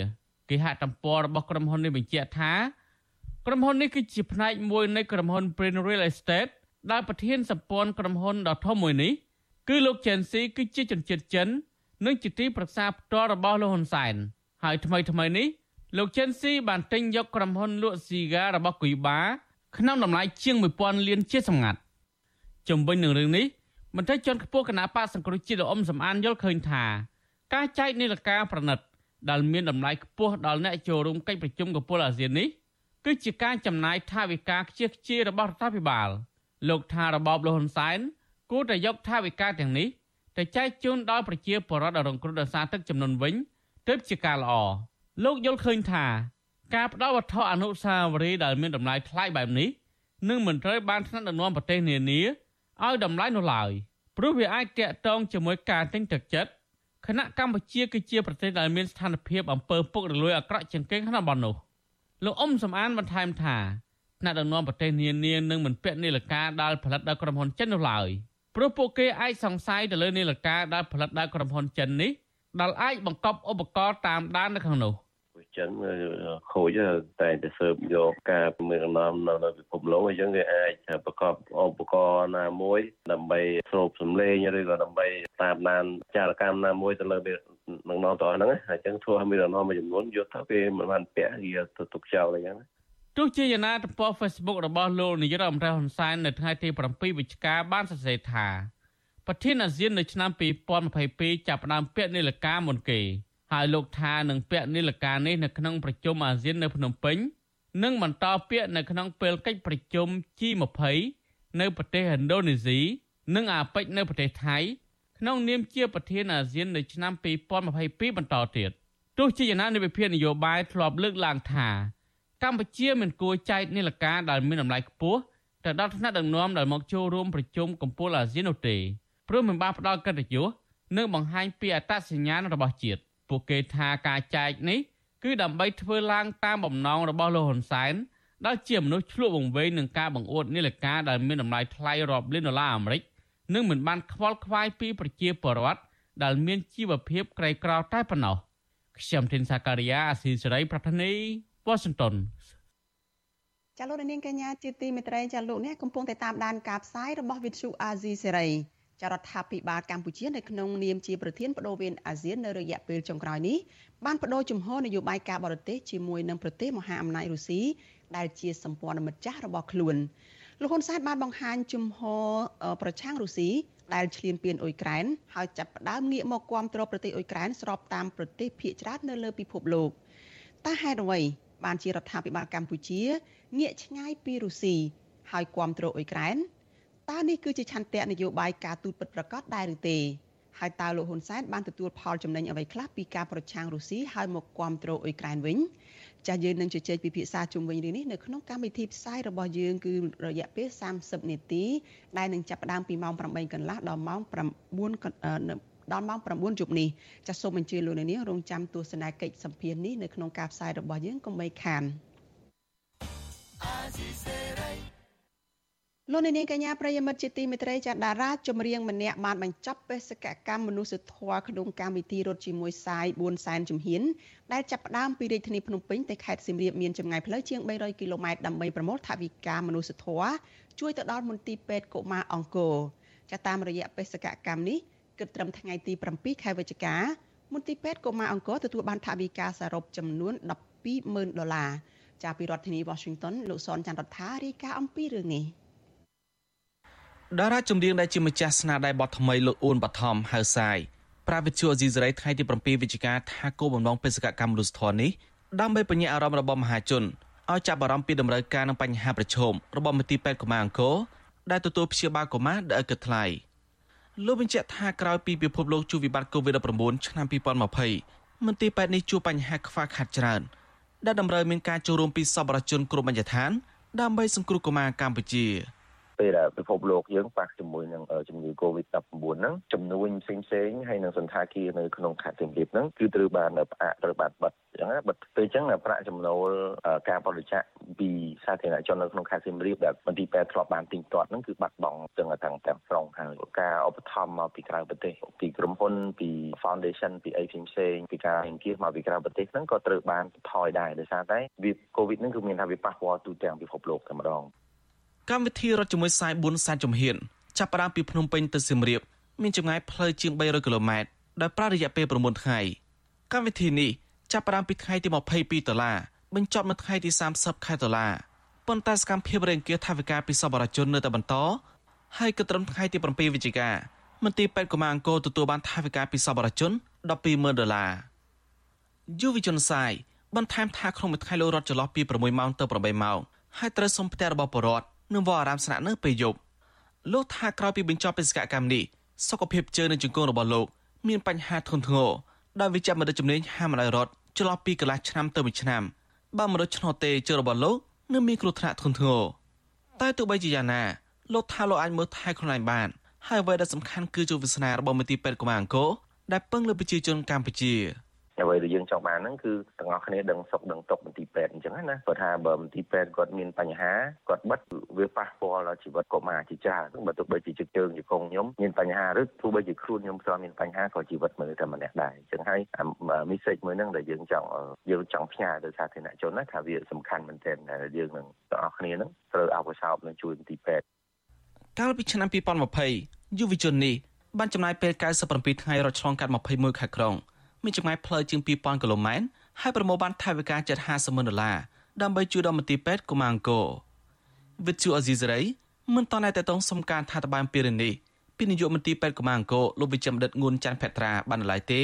គេហទំព័ររបស់ក្រុមហ៊ុននេះបញ្ជាក់ថាក្រុមហ៊ុននេះគឺជាផ្នែកមួយនៃក្រុមហ៊ុន Prince Real Estate ដែលប្រធានសម្ព័ន្ធក្រុមហ៊ុនដ៏ធំមួយនេះគឺលោកជេនស៊ីគឺជាជនជាតិចិន និងជាទីប្រឹក្សាផ្ទាល់របស់លោកហ៊ុនសែន ហើយថ្មីថ្មីនេះលោកជេនស៊ីបានទិញយកក្រុមហ៊ុនលក់ស៊ីហ្គារបស់គុយបាក្នុងតម្លៃជាង1000លានជាសម្ងាត់ជំវិញនឹងរឿងនេះមន្ត្រីជាន់ខ្ពស់គណៈបកសង្គ្រោះជាតិលោកអ៊ំសំអានយល់ឃើញថាការចែកនីលការប្រណិតដែលមានតម្លៃខ្ពស់ដល់អ្នកចូលរួមកិច្ចប្រជុំកំពូលអាស៊ាននេះគឺជាការចំណាយថវិកាខ្ជិះខ្ជាយរបស់រដ្ឋាភិបាល លោកថារបបលហ៊ុនសែនគួរតែយកថវិកាទាំងនេះទៅចែកជូនដល់ប្រជាពលរដ្ឋដែលរងគ្រោះដោយសារទឹកចំនួនវិញ ទើបជាការល្អលោកយល់ឃើញថាការផ្ដល់វត្ថុអនុស្សាវរីយ៍ដែលមានតម្លៃថ្លៃបែបនេះនឹងមិនត្រូវបានថ្នាក់ដឹកនាំប្រទេសនានាឲ្យតម្លៃនោះឡើយព្រោះវាអាចតាក់ទងជាមួយការទិញទឹកចិត្តគណៈកម្ពុជាគឺជាប្រទេសដែលមានស្ថានភាពអំពើពុករលួយអាក្រក់ជាងគេក្នុងតំបន់នោះលោកអ៊ុំសំអានបន្ថែមថាថ្នាក់ដឹកនាំប្រទេសនានានឹងមិនពាក់នាឡិកាដែលផលិតដោយក្រុមហ៊ុនចិននោះឡើយព្រោះពួកគេអាចសង្ស័យទៅលើនាឡិកាដែលផលិតដោយក្រុមហ៊ុនចិននេះ ដែលអាចបង្កប់ឧបករណ៍តាមដាននៅក្នុងនោះអញ្ចឹងខូចតែតែស៊ើបយកការមានកំណំនៅពិភពលោកអញ្ចឹងវាអាចប្រកបឧបករណ៍ណាមួយ ដើម្បីស្រូបសម្លេងឬក៏ដើម្បីតាមដានចារកម្មណាមួយទៅលើនឹងនាំទៅហ្នឹងអញ្ចឹងធ្វើឲ្យមានដំណំមួយចំនួនយកទៅវាមិនបានពាក់វាទៅទុកចោលអញ្ចឹងទោះជាយ៉ាងណាទំព័រ Facebook របស់លោកនាយរដ្ឋមន្ត្រីហ៊ុនសែននៅថ្ងៃទី7វិច្ឆិកាបានសរសេរថា ប្រធានអាស៊ាននៅឆ្នាំ2022ចាប់ផ្ដើមពាក់នាឡិកាមុនគេហើយលោកថានឹងពាក់នាឡិកានេះនៅក្នុងប្រជុំអាស៊ាននៅភ្នំពេញនិងបន្តពាក់នៅក្នុងពេលកិច្ចប្រជុំ G20 នៅប្រទេសឥណ្ឌូនេស៊ីនិងអាប៉ិចនៅប្រទេសថៃក្នុងនាមជាប្រធានអាស៊ាននៅឆ្នាំ2022បន្តទៀតទោះជាយ៉ាងណានៃវិភាគនយោបាយធ្លាប់លើកឡើងថា កម្ពុជាមិនគួរចែកនាឡិកាដែលមានតម្លៃខ្ពស់ទៅដល់ថ្នាក់ដឹកនាំដែលមកចូលរួមប្រជុំកំពូលអាស៊ាននោះទេ ព្រោះមិនបានផ្ដល់កិត្តិយសនិងបង្ហាញពីអត្តសញ្ញាណរបស់ជាតិពួកគេថាការចែកនេះគឺដើម្បីធ្វើឡើងតាមបំណងរបស់លោកហ៊ុនសែនដែលជាមនុស្សឆ្លក់វង្វេងនឹងការបង្អួតនាឡិកាដែលមានតម្លៃថ្លៃរាប់លានដុល្លារអាមេរិកនិងមិនបានខ្វល់ខ្វាយពីប្រជាពលរដ្ឋដែលមានជីវភាពក្រីក្រតែប៉ុណ្ណោះខ្ញុំធីនសាការីយ៉ាអស៊ីសេរីប្រធានីវ៉ាស៊ីនតោនចាលោកនាងកញ្ញាជាទីមេត្រីចាលោកនេះកំពុងតែតាមដានការផ្សាយរបស់វិទ្យុអាស៊ីសេរី ចរដ្ឋាភិបាលកម្ពុជានៅក្នុងនាមជាប្រធានបដូវវេនអាស៊ាននៅរយៈពេលចុងក្រោយនេះបានបដូរជំហរនយោបាយការបរទេសជាមួយនឹងប្រទេសមហាអំណាចរុស្ស៊ីដែលជាសម្ព័ន្ធមិត្តចាស់របស់ខ្លួនលោកហ៊ុនសែនបានបង្ហាញជំហរប្រឆាំងរុស្ស៊ីដែលឈ្លានពានអ៊ុយក្រែនហើយចាប់ផ្ដើមងាកមកគាំទ្រប្រទេសអ៊ុយក្រែនស្របតាមប្រទេសភាគច្រើននៅលើពិភពលោកតើហេតុអ្វីបានជារដ្ឋាភិបាលកម្ពុជាងាកឆ្ងាយពីរុស្ស៊ីហើយគាំទ្រអ៊ុយក្រែន តើនេះគឺជាឆន្ទៈនយោបាយការទូតពិតប្រាកដដែរឬទេហើយតើលោកហ៊ុនសែនបានទទួលផលចំណេញអ្វីខ្លះពីការប្រឆាំងរុស្ស៊ីហើយមកគ្រប់គ្រងអ៊ុយក្រែនវិញចាស់យើងនឹងជជែកពិភាក្សាជុំវិញរឿងនេះនៅក្នុងកម្មវិធីផ្សាយរបស់យើងគឺរយៈពេល30នាទីដែលនឹងចាប់ផ្ដើមពីម៉ោង8កន្លះដល់ម៉ោង9ដល់ម៉ោង9យប់នេះចាសសូមអញ្ជើញលោកអ្នកនាងរងចាំទស្សនាកិច្ចសម្ភារនេះនៅក្នុងការផ្សាយរបស់យើងកុំបីខាន លោកនាងកញ្ញាប្រិយមិត្តជាទីមេត្រីចាតារាចម្រៀងម្នាក់បានបញ្ចប់បេសកកម្មមនុស្សធម៌ក្នុងកម្មវិធីរត់ជាមួយសាយ4សែនជំហានដែលចាប់ផ្ដើមពីរាជធានីភ្នំពេញទៅខេត្តសៀមរាបមានចម្ងាយផ្លូវជាង300គីឡូម៉ែត្រដើម្បីប្រមូលថវិកាមនុស្សធម៌ជួយទៅដល់មន្ទីរពេទ្យកុមារអង្គរចាតាមរយៈបេសកកម្មនេះគិតត្រឹមថ្ងៃទី7ខែវិច្ឆិកាមន្ទីរពេទ្យកុមារអង្គរទទួលបានថវិកាសរុបចំនួន120,000ដុល្លារចាប់ពីរដ្ឋធានី Washington លោកសនច័ន្ទរដ្ឋារាយការណ៍អំពីរឿងនេះ តារាចម្រៀងដែលជាម្ចាស់ស្នាដៃបទថ្មីលោកអ៊ូនបឋមហៅសាយប្រាវិទ្យាអេស៊ីសរ៉ៃថ្ងៃទី7វិច្ឆិកាថាគោលបំណងបេសកកម្មមនុស្សធម៌នេះដើម្បីបញ្ញាអារម្មណ៍របស់មហាជនឲ្យចាប់អារម្មណ៍ពីតម្រូវការនិងបញ្ហាប្រឈមរបស់មន្ទីរពេទ្យកុមារអង្គរដែលទទួលព្យាបាលកុមារដែលឥតគិតថ្លៃលោកបញ្ជាក់ថាក្រោយពីពិភពលោកជួបវិបត្តិ COVID-19 ឆ្នាំ2020មន្ទីរពេទ្យនេះជួបបញ្ហាខ្វះខាតច្រើនដែលតម្រូវមានការចូលរួមពីសប្បុរសជនគ្រប់បញ្ញដ្ឋានដើម្បីសង្គ្រោះកុមារកម្ពុជា។ ពេលដែលពិភពលោកយើងប៉ះជាមួយនឹងជំងឺ Covid-19 ហ្នឹងចំនួនផ្សេងផ្សេងហើយនឹងសន្តាគារនៅក្នុងខេត្តសៀមរាបហ្នឹងគឺត្រូវបានផ្អាកត្រូវបានបិទអញ្ចឹងណាបិទពេលអញ្ចឹងប្រាក់ចំណូលការបរិច្ចាគពីសាធារណជននៅក្នុងខេត្តសៀមរាបដែលមន្ទីរពេទ្យធ្លាប់បានទិញទាត់ហ្នឹងគឺបាត់បង់ទាំងទាំងទាំងស្រុងហើយការឧបត្ថម្ភមកពីក្រៅប្រទេសពីក្រុមហ៊ុនពី foundation ពីអីផ្សេងៗពីការអង្គាសមកពីក្រៅប្រទេសហ្នឹងក៏ត្រូវបានថយដែរដោយសារតែវា Covid ហ្នឹងគឺមានថាវាប៉ះពាល់ទូទាំងពិភពលោកតែម្ដង កម្មវិធីរត់ជាមួយខ្សែ4សែនជំហានចាប់ផ្ដើមពីភ្នំពេញទៅសៀមរាបមានចម្ងាយផ្លូវជាង300គីឡូម៉ែត្រដោយប្រើរយៈពេល9ថ្ងៃកម្មវិធីនេះចាប់ផ្ដើមពីថ្ងៃទី22ដុល្លារបញ្ចប់នៅថ្ងៃទី30ខែតុលាប៉ុន្តែសកម្មភាពរែងគៀថាវិការពីសប្បុរសជននៅតែបន្តហើយក៏ត្រឹមថ្ងៃទី7វិច្ឆិកាមន្ទីរពេទ្យកុមារអង្គរទទួលបានថាវិការពីសប្បុរសជន120,000ដុល្លារយុវជនសាយបន្ថែមថាក្នុងមួយថ្ងៃលោករត់ចន្លោះពី6ម៉ោងទៅ8ម៉ោងហើយត្រូវសុំផ្ទះរបស់បរិវត្ត និងវត្តអារាមស្នាក់នៅពេលយប់លោកថាក្រោយពីបញ្ចប់បេសកកម្មនេះសុខភាពជើងនិងជង្គង់របស់លោកមានបញ្ហាធ្ងន់ធ្ងរដោយវិជ្ជមនស្សជំនាញហាមដោយរត់ចន្លោះពីកន្លះឆ្នាំទៅមួយឆ្នាំបើមនុស្សឆ្នោតទេជើងរបស់លោកនឹងមានគ្រោះថ្នាក់ធ្ងន់ធ្ងរតែទោះបីជាយ៉ាងណាលោកថាលោកអាចមើលថែខ្លួនឯងបានហើយអ្វីដែលសំខាន់គឺជោគវាសនារបស់មន្ទីរពេទ្យកុមារអង្គរដែលពឹងលើប្រជាជនកម្ពុជា អ្វីដែលយើងចង់បានហ្នឹងគឺទាំងអស់គ្នាដឹងសុខដឹងទុក្ខមន្ទីរពេទ្យអញ្ចឹងណាគាត់ថាបើមន្ទីរពេទ្យគាត់មានបញ្ហាគាត់បិទវាប៉ះពាល់ដល់ជីវិតកុមារជាច្រើនបើទោះបីជាជឹកជើងជាកងខ្ញុំមានបញ្ហាឬទោះបីជាខ្លួនខ្ញុំផ្ទាល់មានបញ្ហាក៏ជីវិតមើលតែម្នាក់ដែរអញ្ចឹងហើយ message មួយហ្នឹងដែលយើងចង់យើងចង់ផ្ញើទៅសាធារណជនណាថាវាសំខាន់មែនទែនដែលយើងនឹងទាំងអស់គ្នាហ្នឹងត្រូវអបអរសាទនឹងជួយមន្ទីរពេទ្យកាលពីឆ្នាំ2020យុវជននេះបានចំណាយពេល97ថ្ងៃរត់ឆ្លងកាត់21ខែក្រុង មានចម្ងាយផ្លូវជាង2000គីឡូម៉ែត្រហើយប្រមូលបានថវិកាជិត50ម៉ឺនដុល្លារដើម្បីជួយដល់មន្ទីរពេទ្យកុមារអង្គរវិទ្យុអេស៊ីសរ៉ៃមិនតតែតងសំការថាតបានពីរឿងនេះពីនាយកមន្ទីរពេទ្យកុមារអង្គរលោកវិជ្ជមដិតងួនច័ន្ទភត្រាបានឡើយទេ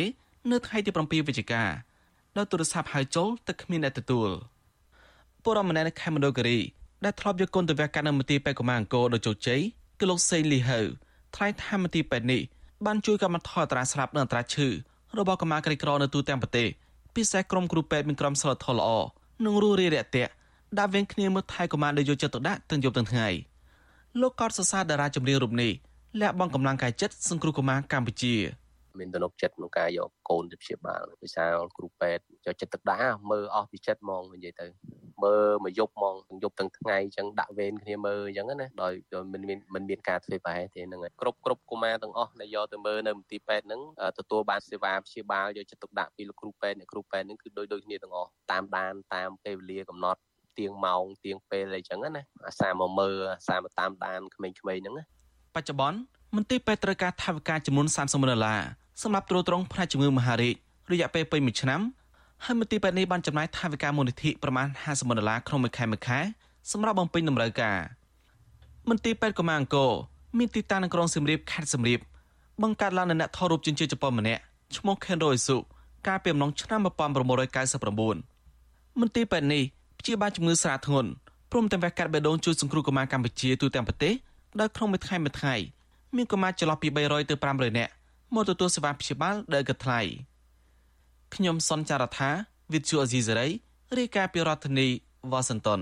នៅថ្ងៃទី7វិច្ឆិកាដោយទូរស័ព្ទហៅចូលតែគ្មានអ្នកទទួលពលរដ្ឋម្នាក់នៅខេមរគិរីដែលធ្លាប់យកគុណទៅវះកាត់នៅមន្ទីរពេទ្យកុមារអង្គរដោយជោគជ័យគឺលោកសេងលីហៅថ្លែងថាមន្ទីរពេទ្យនេះបានជួយកាត់បន្ថយអត្រាស្លាប់និងអត្រាឈឺ របស់កម្មាក្រីក្រនៅទូទាំងប្រទេសពិសេសក្រុមគ្រូពេទ្យមានក្រុមសិលធម៌ល្អនិងរស់រាយរាក់ទាក់ដាក់វេនគ្នាមើលថែកម្មាដែលយកចិត្តទុកដាក់ទាំងយប់ទាំងថ្ងៃលោកកតសរសើរតារាចម្រៀងរូបនេះលះបង់កម្លាំងកាយចិត្តសង្គ្រោះកុមារកម្ពុជា មានទំនុកចិត្តក្នុងការយកកូនទៅព្យាបាលដោយសារគ្រូពេទ្យយកចិត្តទុកដាក់មើលអស់ពីចិត្តហ្មងនិយាយទៅមើលមួយយប់ហ្មងទាំងយប់ទាំងថ្ងៃអញ្ចឹងដាក់វេនគ្នាមើលអញ្ចឹងណាដោយមិនមានមិនមានការធ្វើប្រហែលទេហ្នឹងហើយគ្រប់គ្រប់កុមារទាំងអស់ដែលយកទៅមើលនៅមន្ទីរពេទ្យហ្នឹងទទួលបានសេវាព្យាបាលយកចិត្តទុកដាក់ពីលោកគ្រូពេទ្យអ្នកគ្រូពេទ្យហ្នឹងគឺដូចដូចគ្នាទាំងអស់តាមដានតាមពេលវេលាកំណត់ទៀងម៉ោងទៀងពេលអីចឹងណាអាសាមកមើលអាសាមកតាមដានក្មេងៗហ្នឹងណាបច្ចុប្បន្នមន្ទីរពេទ្យត្រូវការថវិកាចំនួន30ម៉ឺនដុល្លារ សម្រាប់ត្រួតត្រងផ្នែកជំងឺមហារីករយៈពេលពេញមួយឆ្នាំហើយមន្ទីរពេទ្យនេះបានចំណាយថវិកាមូលនិធិប្រមាណ50ម៉ឺនដុល្លារក្នុងមួយខែមួយខែសម្រាប់បំពេញតម្រូវការមន្ទីរពេទ្យកុមារអង្គរមានទីតាំងនៅក្រុងសៀមរាបខេត្តសៀមរាបបង្កើតឡើងនៅអ្នកថតរូបជនជាតិជប៉ុនម្នាក់ឈ្មោះ Kenro Isu កាលពីអំឡុងឆ្នាំ1999មន្ទីរពេទ្យនេះព្យាបាលជំងឺស្រាលធ្ងន់ព្រមទាំងវះកាត់បេះដូងជួយសង្គ្រោះកុមារកម្ពុជាទូទាំងប្រទេសដោយក្នុងមួយថ្ងៃមួយថ្ងៃមានកុមារចន្លោះពី300ទៅ500នាក់ មកទទួលសេវាព្យាបាលដែលគិតថ្លៃខ្ញុំសនចាររថាវិទ្យុអេស៊ីសេរីរាយការណ៍ពីរដ្ឋធានីវ៉ាស៊ីនតោន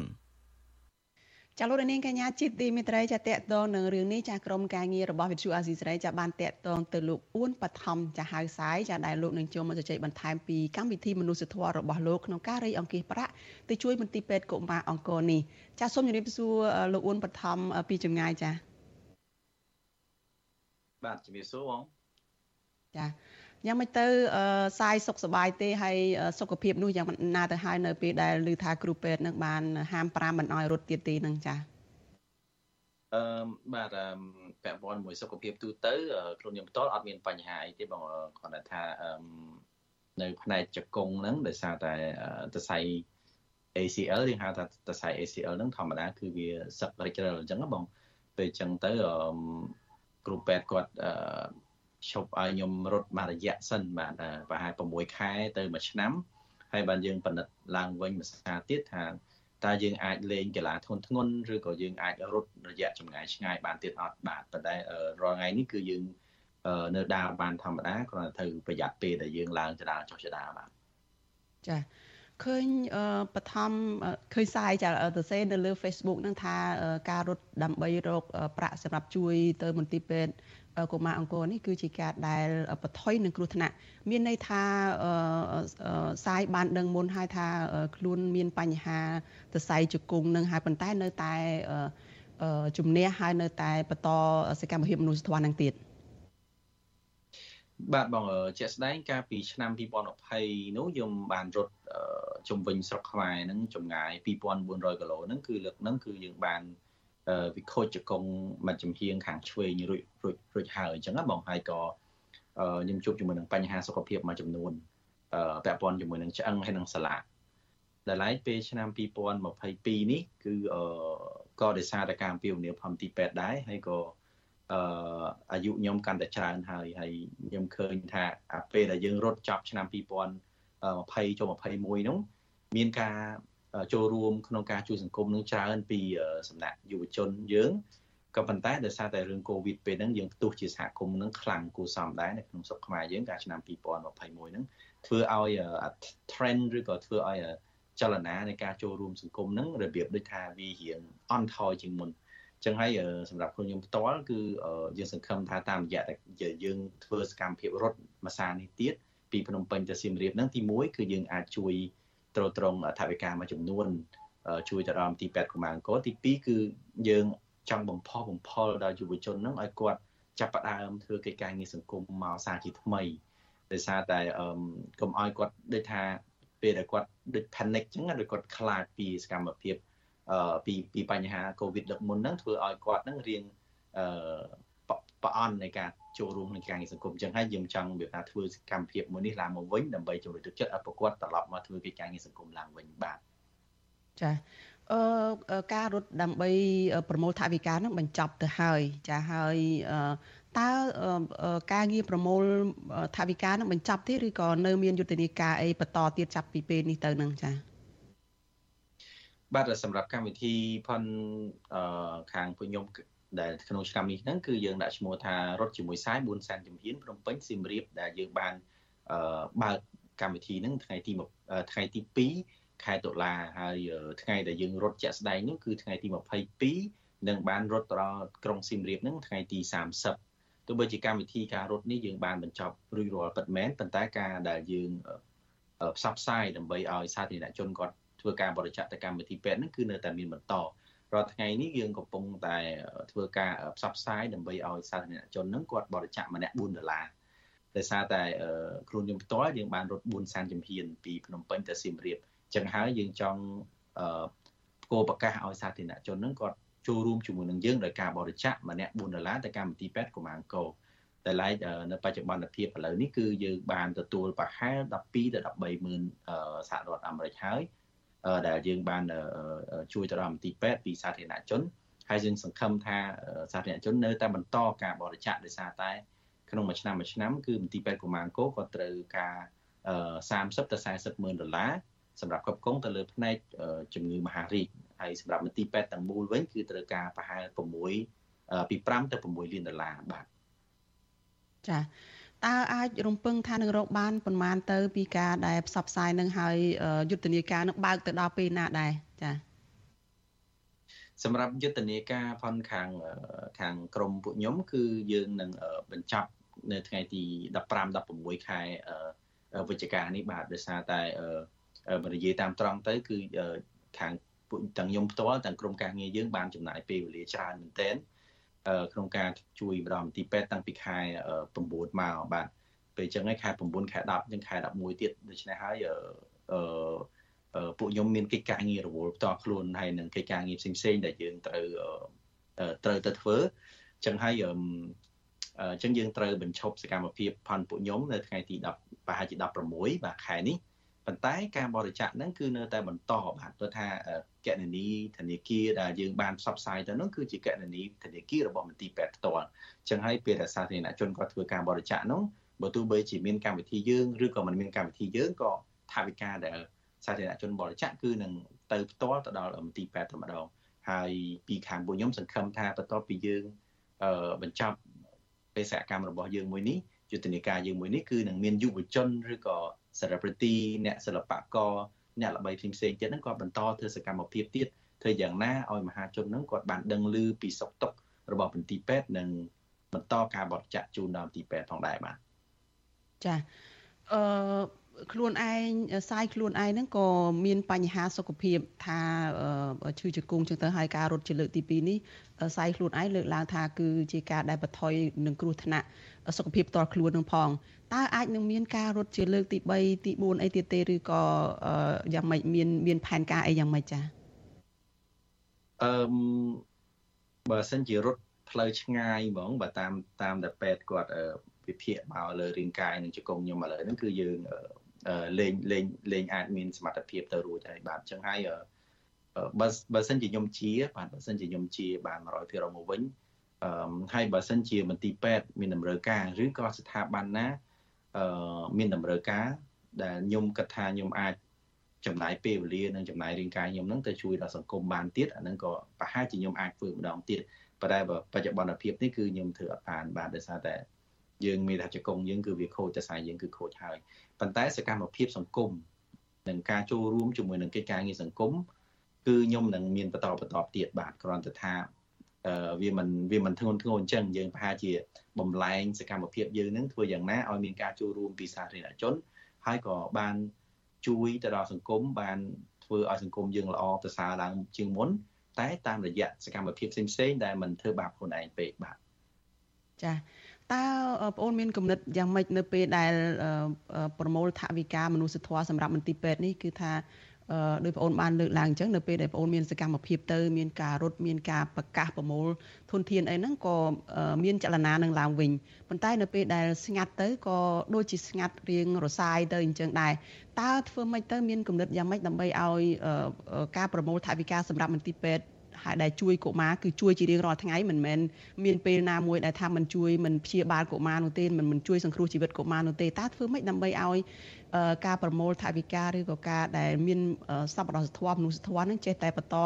ចាលោកនាងកញ្ញាជីទីមេត្រីចាតកតងនឹងរឿងនេះចាក្រុមការងាររបស់វិទ្យុអាស៊ីសេរីចាបានតកតងទៅលោកអ៊ួនបឋមចាហៅសាយចាដែលលោកនឹងចូលមកជជែកបន្ថែមពីកម្មវិធីមនុស្សធម៌របស់លោកក្នុងការរៃអង្គាសប្រាក់ទៅជួយមន្ទីរពេទ្យកុមារអង្គរនេះចាសូមជម្រាបសួរលោកអ៊ួនបឋមពីចម្ងាយចាបាទជំរាបសួរបង ចាយ៉ាងមិនទៅសាយសុខសบายទេហើយសុខភាពនោះយ៉ាងណាទៅហើយនៅពេលដែលឮថាគ្រូពេទ្យនឹងបានហាម5មិនអោយរត់ទៀតទេនឹងចាអឺបាទពាក់ព័ន្ធមួយសុខភាពទូទៅខ្លួនខ្ញុំផ្ទាល់អត់មានបញ្ហាអីទេបងគាត់ថានៅផ្នែកជង្គង់ហ្នឹងដោយសារតែតសៃ ACL យើងហៅថាតសៃ ACL ហ្នឹងធម្មតាគឺវាសឹករិចរិលអញ្ចឹងបងពេលអញ្ចឹងទៅគ្រូពេទ្យគាត់ ឈប់ឲ្យខ្ញុំរត់មួយរយៈសិនបាទប្រហែល6ខែទៅ1ឆ្នាំហើយបានយើងពិនិត្យឡើងវិញមួយសាទៀតថាតើយើងអាចលេងកីឡាធនធ្ងន់ឬក៏យើងអាចរត់រយៈចម្ងាយឆ្ងាយបានទៀតអត់បាទប៉ុន្តែរាល់ថ្ងៃនេះគឺយើងនៅដើរបានធម្មតាគ្រាន់តែត្រូវប្រយ័ត្នពេលដែលយើងឡើងចដាចុះចដាបាទចាឃើញបឋមឃើញសាយចាទៅសេនៅលើ Facebook នឹងថាការរត់ដើម្បីរកប្រាក់សម្រាប់ជួយទៅមន្ទីរពេទ្យ កុមារអង្គរនេះគឺជាការដែលបថុយនឹងគ្រោះថ្នាក់មានន័យថាសាយបានដឹងមុនហើយថាខ្លួនមានបញ្ហាសរសៃជង្គង់នឹងហើយប៉ុន្តែនៅតែជំនះហើយនៅតែបន្តសកម្មភាពមនុស្សធម៌នឹងទៀតបាទបងជាក់ស្ដែងកាលពីឆ្នាំ2020នោះខ្ញុំបានរត់ជំវិញស្រុកខ្មែរហ្នឹងចម្ងាយ2400គីឡូហ្នឹងគឺលើកហ្នឹងគឺយើងបាន វិខូចជង្គង់មួយចំហៀងខាងឆ្វេងរួចរួចរួចហើយអញ្ចឹងណាបងហើយក៏ខ្ញុំជួបជាមួយនឹងបញ្ហាសុខភាពមួយចំនួនពាក់ព័ន្ធជាមួយនឹងឆ្អឹងហើយនឹងសាឡាដែលឡែកពេលឆ្នាំ2022នេះគឺក៏ដោយសារតែការអំពាវនាវផំទីពេទ្យដែរហើយក៏អឺអាយុខ្ញុំកាន់តែច្រើនហើយហើយខ្ញុំឃើញថាអាពេលដែលយើងរត់ចប់ឆ្នាំ2020ចូល21នោះមានការ ចូលរួមក្នុងការជួយសង្គមនឹងច្រើនពីសំណាក់យុវជនយើងក៏ប៉ុន្តែដោយសារតែរឿងកូវីដពេលហ្នឹងយើងផ្ទុះជាសហគមន៍នឹងខ្លាំងគួរសមដែរនៅក្នុងស្រុកខ្មែរយើងកាលឆ្នាំ2021ហ្នឹងធ្វើឲ្យ trend ឬក៏ធ្វើឲ្យចលនានៃការចូលរួមសង្គមហ្នឹងរបៀបដូចថាវារៀងអន់ថយជាងមុនចឹងហើយសម្រាប់ខ្លួនខ្ញុំផ្ទាល់គឺយើងសង្ឃឹមថាតាមរយៈតែយើងធ្វើសកម្មភាពរត់មួយសារនេះទៀតពីភ្នំពេញទៅសៀមរាបហ្នឹងទី1គឺយើងអាចជួយ ត្រួតត្រងថវិកាមួយចំនួន ជួយទៅដល់ទីពេទ្យកុមារអង្គរទី2គឺយើងចង់បំផុសបំផុលដល់យុវជនហ្នឹងឲ្យគាត់ចាប់ផ្ដើមធ្វើកិច្ចការងារសង្គមមកសារជាថ្មីដោយសារតែកុំឲ្យគាត់ដូចថាពេលដែលគាត់ដូច panic អញ្ចឹងដូចគាត់ខ្លាចពីសកម្មភាពពីពីបញ្ហា COVID ដឹកមុនហ្នឹងធ្វើឲ្យគាត់ហ្នឹងរៀងអឺ ប្រអន់នៃការចូលរួមក្នុងការងារសង្គមអញ្ចឹងហើយយើងចង់វាថាធ្វើសកម្មភាពមួយនេះឡើងមកវិញដើម្បីជំរុញទឹកចិត្តឲ្យប្រកួតត្រឡប់មកធ្វើកិច្ចការងារសង្គមឡើងវិញបាទចាអឺការរត់ដើម្បីប្រមូលថវិកានឹងបញ្ចប់ទៅហើយចាហើយតើការងារប្រមូលថវិកានឹងបញ្ចប់ទេឬក៏នៅមានយុទ្ធនាការអីបន្តទៀតចាប់ពីពេលនេះទៅនឹងចាបាទសម្រាប់កម្មវិធីផនខាងពួកខ្ញុំ ដែលក្នុងឆ្នាំនេះហ្នឹងគឺយើងដាក់ឈ្មោះថារត់ជាមួយសាយ4សែនជំហានភ្នំពេញសៀមរាបដែលយើងបានបើកកម្មវិធីហ្នឹងថ្ងៃទីថ្ងៃទី2ខែតុលាហើយថ្ងៃដែលយើងរត់ជាក់ស្ដែងនោះគឺថ្ងៃទី22និងបានរត់ទៅដល់ក្រុងសៀមរាបហ្នឹងថ្ងៃទី30ទោះបីជាកម្មវិធីការរត់នេះយើងបានបញ្ចប់រួចរាល់ពិតមែនប៉ុន្តែការដែលយើងផ្សព្វផ្សាយដើម្បីឲ្យសាធារណជនគាត់ធ្វើការបរិច្ចាគទៅកម្មវិធីពេទ្យហ្នឹងគឺនៅតែមានបន្ត រាល់ថ្ងៃនេះយើងកំពុងតែធ្វើការផ្សព្វផ្សាយដើម្បីឲ្យសាធារណជននឹងគាត់បរិច្ចាគម្នាក់4ដុល្លារដោយសារតែគ្រូខ្ញុំផ្ទាល់យើងបានរត់4សានជំហានពីភ្នំពេញទៅសៀមរាបចឹងហើយយើងចង់គោប្រកាសឲ្យសាធារណជននឹងគាត់ចូលរួមជាមួយនឹងយើងដោយការបរិច្ចាគម្នាក់4ដុល្លារទៅកម្មវិធីពេទ្យកុមារអង្គរតែឡែកនៅបច្ចុប្បន្នភាពឥឡូវនេះគឺយើងបានទទួលប្រហែល12ទៅ13ម៉ឺនសហរដ្ឋអាមេរិកហើយ ដែលយើងបានជួយទៅដល់មន្ទីរពេទ្យពីសាធារណជនហើយយើងសង្ឃឹមថាសាធារណជននៅតែបន្តការបរិច្ចាគដោយសារតែក្នុងមួយឆ្នាំមួយឆ្នាំគឺមន្ទីរពេទ្យកុមារអង្គរក៏ត្រូវការ30ទៅ40ម៉ឺនដុល្លារសម្រាប់គ្រប់គ្រងទៅលើផ្នែកជំងឺមហារីកហើយសម្រាប់មន្ទីរពេទ្យទាំងមូលវិញគឺត្រូវការប្រហែល6ពី5ទៅ6លានដុល្លារបាទចា តើអាចរំពឹងថានឹងរកបានប្រមាណទៅពីការដែលផ្សព្វផ្សាយនឹងហើយយុទ្ធនាការនឹងបើកទៅដល់ពេលណាដែរចា៎សម្រាប់យុទ្ធនាការផនខាងខាងក្រមពួកខ្ញុំគឺយើងនឹងបញ្ចប់នៅថ្ងៃទី15 16ខែវិច្ឆិកានេះបាទដោយសារតែបើនិយាយតាមត្រង់ទៅគឺខាងពួកទាំងខ្ញុំផ្ទាល់ទាំងក្រុមការងារយើងបានចំណាយពេលវេលាច្រើនមែនទែន ក្នុងការជួយបដមទីពេទ្យតាំងពីខែ9មកបាទពេលអញ្ចឹងឯខែ9ខែ10អញ្ចឹងខែ11ទៀតដូច្នេះហើយអឺពួកខ្ញុំមានកិច្ចការងាររវល់ផ្ទាល់ខ្លួនហើយនឹងកិច្ចការងារផ្សេងៗដែលយើងត្រូវត្រូវទៅធ្វើអញ្ចឹងហើយអញ្ចឹងយើងត្រូវបញ្ឈប់សកម្មភាពផាន់ពួកខ្ញុំនៅថ្ងៃទី10ប្រហែលជា16បាទខែនេះ ប៉ុន្តែការបរិច្ចាគហ្នឹងគឺនៅតែបន្តបាទព្រោះថាកណនីធនាគារដែលយើងបានផ្សព្វផ្សាយទៅនោះគឺជាកណនីធនាគាររបស់មន្ទីរពេទ្យផ្ទាល់អញ្ចឹងហើយពេលដែលសាធារណជនគាត់ធ្វើការបរិច្ចាគនោះបើទោះបីជាមានកម្មវិធីយើងឬក៏មិនមានកម្មវិធីយើងក៏ថាវិការដែលសាធារណជនបរិច្ចាគគឺនឹងទៅផ្ទាល់ទៅដល់មន្ទីរពេទ្យតែម្ដងហើយពីខាងពួកខ្ញុំសង្ឃឹមថាបន្ទាប់ពីយើងបញ្ចប់បេសកកម្មរបស់យើងមួយនេះយុទ្ធនាការយើងមួយនេះគឺនឹងមានយុវជនឬក៏ សារប្រទីអ្នកសិល្បករអ្នកល្បីផ្សេងផ្សេងទៀតហ្នឹងគាត់បន្តធ្វើសកម្មភាពទៀតធ្វើយ៉ាងណាឲ្យមហាជនហ្នឹងគាត់បានដឹងឮពីសុខទុក្ខរបស់មន្ទីរពេទ្យនិងបន្តការបរិច្ចាគជូនដល់មន្ទីរពេទ្យផងដែរបាទចាអឺខ្លួនឯងសាយខ្លួនឯងហ្នឹងក៏មានបញ្ហាសុខភាពថាឈឺជង្គង់ចឹងទៅហើយការរត់ជាលើកទី2នេះសាយខ្លួនឯងលើកឡើងថាគឺជាការដែលបន្ថយនឹងគ្រោះថ្នាក់សុខភាពផ្ទាល់ខ្លួននឹងផង តើអាចនឹងមានការរត់ជាលើកទី3ទី4អីទៀតទេឬក៏យ៉ាងម៉េចមានមានផែនការអីយ៉ាងម៉េចចា៎អឺបើសិនជារត់ផ្លូវឆ្ងាយហ្មងបើតាមតាមតែពេទ្យគាត់វិភាគមកលើរាងកាយនិងជង្គង់ខ្ញុំឥឡូវហ្នឹងគឺយើងលេងលេងលេងអាចមានសមត្ថភាពទៅរួចហើយបាទអញ្ចឹងហើយបើបើសិនជាខ្ញុំជាបាទបើសិនជាខ្ញុំជាបាន100%មកវិញអឺហើយបើសិនជាមន្ទីរពេទ្យមានតម្រូវការឬក៏ស្ថាប័នណាអឺ មានតម្រូវការដែលខ្ញុំគិតថាខ្ញុំអាចចំណាយពេលវេលានិងចំណាយរាងកាយខ្ញុំនឹងទៅជួយដល់សង្គមបានទៀតអានឹងក៏ប្រហែលជាខ្ញុំអាចធ្វើម្ដងទៀតប៉ុន្តែបច្ចុប្បន្នភាពនេះគឺខ្ញុំធ្វើអត់បានបាទដោយសារតែយើងមានថាជង្គង់យើងគឺវាខូចតែសាយយើងគឺខូចហើយប៉ុន្តែសកម្មភាពសង្គមនិងការចូលរួមជាមួយនឹងកិច្ចការងារសង្គមគឺខ្ញុំនឹងមានបន្តបន្តទៀតបាទគ្រាន់តែថាអឺ វាមិនវាមិនធ្ងន់ធ្ងរអញ្ចឹងយើងប្រហែលជាបំលែងសកម្មភាពយើងនឹងធ្វើយ៉ាងណាឲ្យមានការចូលរួមពីសាធារណជនហើយក៏បានជួយទៅដល់សង្គមបានធ្វើឲ្យសង្គមយើងល្អប្រសើរឡើងជាងមុនតែតាមរយៈសកម្មភាពផ្សេងៗដែលមិនធ្វើបាបខ្លួនឯងពេកបាទចា៎តើបងអូនមានគំនិតយ៉ាងម៉េចនៅពេលដែលប្រមូលថវិកាមនុស្សធម៌សម្រាប់មន្ទីរពេទ្យនេះគឺថា ដោយបងអូនបានលើកឡើងអញ្ចឹងនៅពេលដែលបងអូនមានសកម្មភាពទៅមានការរត់មានការប្រកាសប្រមូលធនធានអីហ្នឹងក៏មានចលនានឹងឡើងវិញប៉ុន្តែនៅពេលដែលស្ងាត់ទៅក៏ដូចជាស្ងាត់រៀងរសាយទៅអញ្ចឹងដែរតើធ្វើម៉េចទៅមានគំនិតយ៉ាងម៉េចដើម្បីឲ្យការប្រមូលថវិកាសម្រាប់មន្ទីរពេទ្យហើយដែលជួយកុមារគឺជួយជារៀងរាល់ថ្ងៃមិនមែនមានពេលណាមួយដែលថាមិនជួយមិនព្យាបាលកុមារនោះទេមិនមិនជួយសង្គ្រោះជីវិតកុមារនោះទេតើធ្វើម៉េចដើម្បីឲ្យ ការប្រមូលថវិកាឬក៏ការដែលមានសប្បុរសធម៌មនុស្សធម៌នឹងចេះតែបន្ត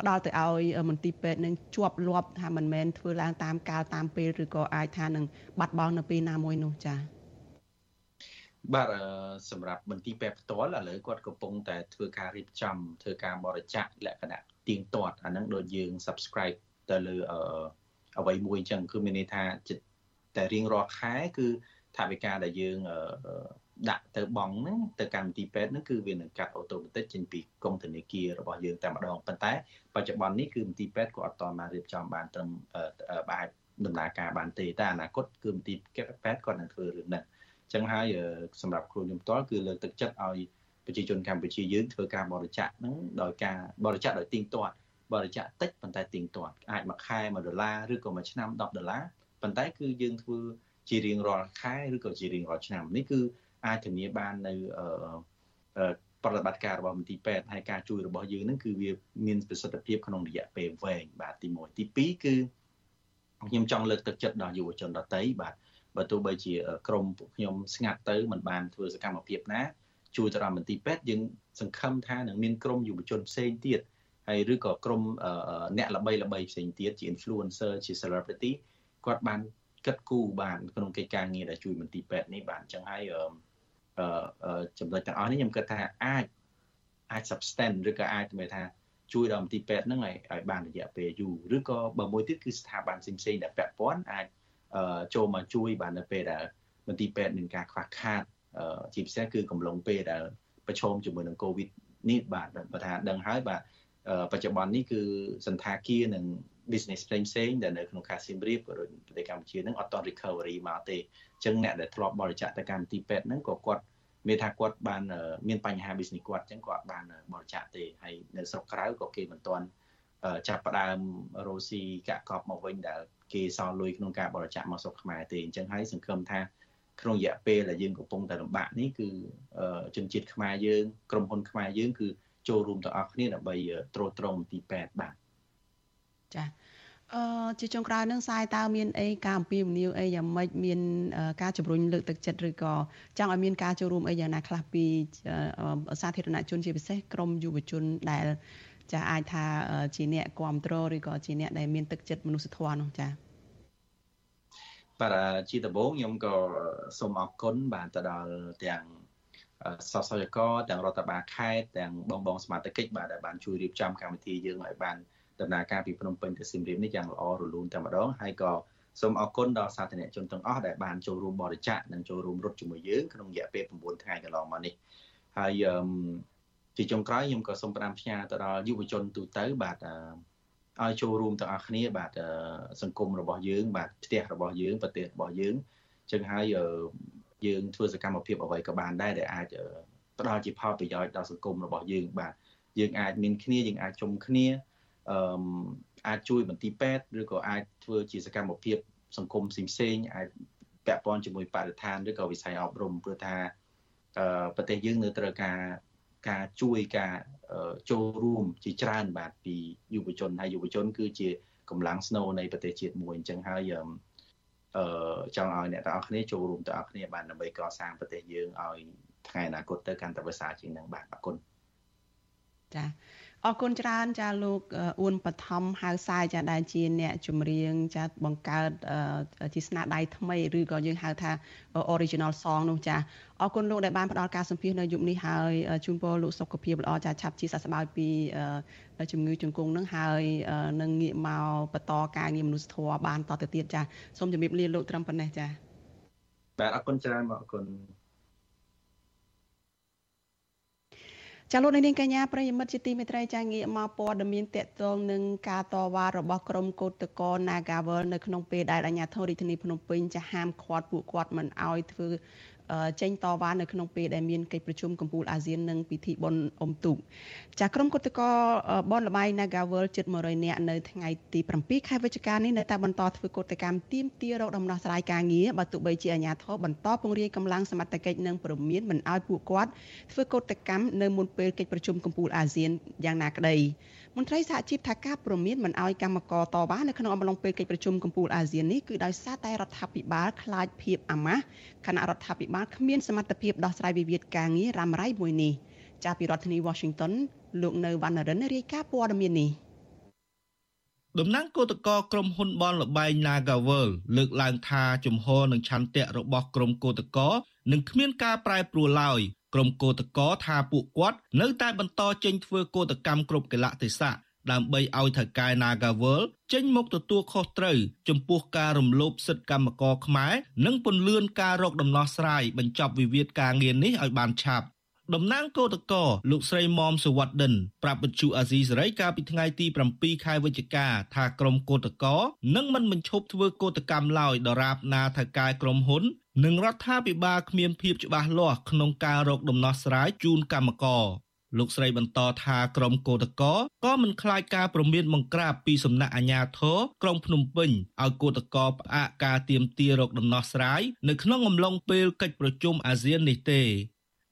ផ្ដល់ទៅឲ្យមន្ទីរពេទ្យនឹងជាប់លាប់ថាមិនមែនធ្វើឡើងតាមកាលតាមពេលឬក៏អាចថានឹងបាត់បង់នៅពេលណាមួយនោះចា៎បាទសម្រាប់មន្ទីរពេទ្យផ្ទាល់ឥឡូវគាត់កំពុងតែធ្វើការរៀបចំធ្វើការបរិច្ចាគលក្ខណៈទៀងទាត់អាហ្នឹងដូចយើង subscribe ទៅលើអ្វីមួយអញ្ចឹងគឺមានន័យថាតែរៀងរាល់ខែគឺថាវិការដែលយើង ដាក់ទៅបងហ្នឹងទៅកម្មវិធីពេទ្យហ្នឹងគឺវានឹងកាត់អូតូម៉ាទិកចេញពីកងធនាគាររបស់យើងតែម្ដងប៉ុន្តែបច្ចុប្បន្ននេះគឺមន្ទីរពេទ្យក៏អត់តបានរៀបចំបានត្រឹមអាចដំណើរការបានទេតែអនាគតគឺមន្ទីរពេទ្យគាត់នឹងធ្វើរឿងហ្នឹងអញ្ចឹងហើយសម្រាប់គ្រូខ្ញុំផ្ទាល់គឺលើកទឹកចិត្តឲ្យប្រជាជនកម្ពុជាយើងធ្វើការបរិច្ចាគហ្នឹងដោយការបរិច្ចាគដោយទៀងទាត់បរិច្ចាគតិចប៉ុន្តែទៀងទាត់អាចមួយខែ1ដុល្លារឬក៏មួយឆ្នាំ10ដុល្លារប៉ុន្តែគឺយើងធ្វើជារៀងរាល់ខែឬក៏ជារៀងរាល់ឆ្នាំនេះគឺ អាចធានាបាននៅប្រតិបត្តិការរបស់មន្ទីរពេទ្យហើយការជួយរបស់យើងនឹងគឺវាមានប្រសិទ្ធភាពក្នុងរយៈពេលវែងបាទទី1ទី2គឺខ្ញុំចង់លើកទឹកចិត្តដល់យុវជនដទៃបាទបើទោះបីជាក្រមពួកខ្ញុំស្ងាត់ទៅមិនបានធ្វើសកម្មភាពណាជួយទៅដល់មន្ទីរពេទ្យយើងសង្ឃឹមថានឹងមានក្រុមយុវជនផ្សេងទៀតហើយឬក៏ក្រុមអ្នកល្បីល្បីផ្សេងទៀតជា influencer ជា celebrity គាត់បានគិតគូរបានក្នុងកិច្ចការងារដែលជួយមន្ទីរពេទ្យនេះបានអញ្ចឹងហើយអឺ ចំណុចទាំងអស់នេះខ្ញុំគិតថាអាចអាច substance ឬក៏អាចមានថាជួយដល់មន្ទីរពេទ្យហ្នឹងឲ្យឲ្យបានរយៈពេលយូរឬក៏បើមួយទៀតគឺស្ថាប័នផ្សេងៗដែលពាក់ព័ន្ធអាចចូលមកជួយបាននៅពេលដែលមន្ទីរពេទ្យមានការខ្វះខាតជាពិសេសគឺកំឡុងពេលដែលប្រឈមជាមួយនឹង COVID នេះបាទបើថាដឹងហើយបាទបច្ចុប្បន្ននេះគឺសន្តាគារនិង business ផ្សេងផ្សេងដែលនៅក្នុងខេត្តសៀមរាបក៏ដូចប្រទេសកម្ពុជានឹងអត់ត recovery មកទេអញ្ចឹងអ្នកដែលធ្លាប់បរិច្ចាគទៅកម្មវិធីពេទ្យហ្នឹងក៏គាត់ មានថាគាត់បានមានបញ្ហា business គាត់អញ្ចឹងគាត់បានបរិច្ចាគទេហើយនៅស្រុកក្រៅក៏គេមិនទាន់ចាប់ផ្ដើមរោស៊ីកាក់កប់មកវិញដែលគេសល់លុយក្នុងការបរិច្ចាគមកស្រុកខ្មែរទេអញ្ចឹងហើយសង្ឃឹមថាក្នុងរយៈពេលដែលយើងកំពុងតែលំបាកនេះគឺជនជាតិខ្មែរយើងក្រុមហ៊ុនខ្មែរយើងគឺចូលរួមទាំងអស់គ្នាដើម្បីត្រួតត្រងទី8បាទចា អឺជាចុងក្រោយនឹងសាយតើមានអីការអំពាវនាវអីយ៉ាងម៉េចមានការជំរុញលើកទឹកចិត្តឬក៏ចង់ឲ្យមានការចូលរួមអីយ៉ាងណាខ្លះពីសាធារណជនជាពិសេសក្រមយុវជនដែលចាអាចថាជាអ្នកគ្រប់គ្រងឬក៏ជាអ្នកដែលមានទឹកចិត្តមនុស្សធម៌នោះចាបាទជាដំបូងខ្ញុំក៏សូមអរគុណបាទទៅដល់ទាំងសសយកទាំងរដ្ឋបាលខេត្តទាំងបងបងសមាជិកបាទដែលបានជួយរៀបចំកម្មវិធីយើងឲ្យបាន ដំណើរការពីភ្នំពេញទៅសៀមរាបនេះយ៉ាងល្អរលូនតែម្ដងហើយក៏សូមអរគុណដល់សាធារណជនទាំងអស់ដែលបានចូលរួមបរិច្ចាគនិងចូលរួមរត់ជាមួយយើងក្នុងរយៈពេល9ថ្ងៃកន្លងមកនេះហើយជាចុងក្រោយខ្ញុំក៏សូមផ្ដាំផ្ញើទៅដល់យុវជនទូទៅបាទឲ្យចូលរួមទាំងអស់គ្នាបាទសង្គមរបស់យើង បាទផ្ទះរបស់យើងប្រទេសរបស់យើងចឹងហើយយើងធ្វើសកម្មភាពអ្វីក៏បានដែរដែលអាចផ្ដល់ជាផលប្រយោជន៍ដល់សង្គមរបស់យើងបាទយើងអាចមានគ្នាយើងអាចជុំគ្នា អឺអាចជួយមន្ទីរពេទ្យឬក៏អាចធ្វើជាសកម្មភាព សង្គមផ្សេងៗអាចពាក់ព័ន្ធជាមួយបរិស្ថានឬក៏វិស័យអប់រំព្រោះថាអឺប្រទេសយើងនៅត្រូវការការជួយការចូលរួមជាច្រើនបាទពីយុវជនហើយយុវជន គឺជាកម្លាំងស្នូលនៃប្រទេសជាតិមួយអញ្ចឹងហើយអឺចង់ឲ្យអ្នកទាំងអស់គ្នាចូលរួមទាំងអស់គ្នាបានដើម្បីកសាងប្រទេសយើងឲ្យថ្ងៃអនាគតទៅកាន់តែប្រសើរជាងនឹងបាទអរគុណចា អរគុណច្រើនចាលោកអ៊ួនបឋមហៅសាយចាដែលជាអ្នកចម្រៀងចាបង្កើតជាស្នាដៃថ្មីឬក៏យើងហៅថា original song នោះចាអរគុណលោកដែលបានផ្ដល់ការសម្ភាសនៅយុគនេះហើយជូនពរលោកសុខភាពល្អចាឆាប់ជាសះស្បើយពីជំងឺជង្គង់នឹងហើយនឹងងាកមកបន្តការងារមនុស្សធម៌បានតទៅទៀតចាសូមជម្រាបលាលោកត្រឹមប៉ុណ្ណេះចាបាទអរគុណច្រើនអរគុណ ចាលោកនាងកញ្ញាប្រិយមិត្តជាទីមេត្រីចាងាកមកព័ត៌មានតកតងនឹងការតវ៉ារបស់ក្រុមកោតក្រ Nagawal នៅក្នុងពេលដែលអាជ្ញាធររាជធានីភ្នំពេញចាហាមឃាត់ពួកគាត់មិនឲ្យធ្វើ ចេញតវ៉ានៅក្នុងពេលដែលមានកិច្ចប្រជុំកំពូលអាស៊ាននិងពិធីបុណ្យអុំទូកចាក្រុមគឧតកោបនលបៃ Nagawal ជិត100នាក់នៅថ្ងៃទី7ខែវិច្ឆិកានេះនៅតែបន្តធ្វើកោតកម្មទាមទាររកដំណោះស្រាយការងារបើទោះបីជាអាជ្ញាធរបន្តពង្រាយកម្លាំងសមត្ថកិច្ចនិងព្រមានមិនឲ្យពួកគាត់ធ្វើកោតកម្មនៅមុនពេលកិច្ចប្រជុំកំពូលអាស៊ានយ៉ាងណាក្តី មន្ត្រីសហជីពថាការព្រមានមិនអោយកម្មករតវ៉ានៅក្នុងអំឡុងពេលកិច្ចប្រជុំកំពូលអាស៊ាននេះគឺដោយសារតែរដ្ឋាភិបាលខ្លាចភាពអាម៉ាស់គណៈរដ្ឋាភិបាលគ្មានសមត្ថភាពដោះស្រាយវិវាទការងាររ៉ាំរ៉ៃមួយនេះចាប់ពីរដ្ឋធានី Washington លោកនៅវណ្ណរិនរាយការណ៍ព័ត៌មាននេះតំណាងគឧតកោក្រុមហ៊ុនបនលបែង Nagavel លើកឡើងថាជំហរនិងឆន្ទៈរបស់ក្រុមគឧតកោនឹងគ្មានការប្រែប្រួលឡើយ ក្រុមកោតកោថាពួកគាត់នៅតែបន្តចេញធ្វើកោតកម្មគ្រប់កលៈទេសៈដើម្បីឲ្យថៅកែ Nagawal ចេញមកទទួលខុសត្រូវចំពោះការរំលោភសិទ្ធិកម្មករខ្មែរនិងពន្លឿនការរកដំណោះស្រាយបញ្ចប់វិវាទការងារនេះឲ្យបានឆាប់តំណាងកោតកោលោកស្រីមុំសវត្តិនប្រាប់វិទ្យុអាស៊ីសេរីកាលពីថ្ងៃទី7ខែវិច្ឆិកាថាក្រុមកោតកោនឹងមិនបញ្ឈប់ធ្វើកោតកម្មឡើយដរាបណាថៅកែក្រុមហ៊ុន និងរដ្ឋាភិបាលគ្មានភាពច្បាស់លាស់ក្នុងការរកដំណោះស្រាយជូនកម្មករលោកស្រីបន្តថាក្រុមកោតកោក៏មិនខ្លាចការប្រមានបង្ក្រាបពីសំណាក់អាជ្ញាធរក្រុងភ្នំពេញឲ្យកោតកោផ្អាកការទៀមទារកដំណោះស្រាយនៅក្នុងអំឡុងពេលកិច្ចប្រជុំអាស៊ាននេះទេ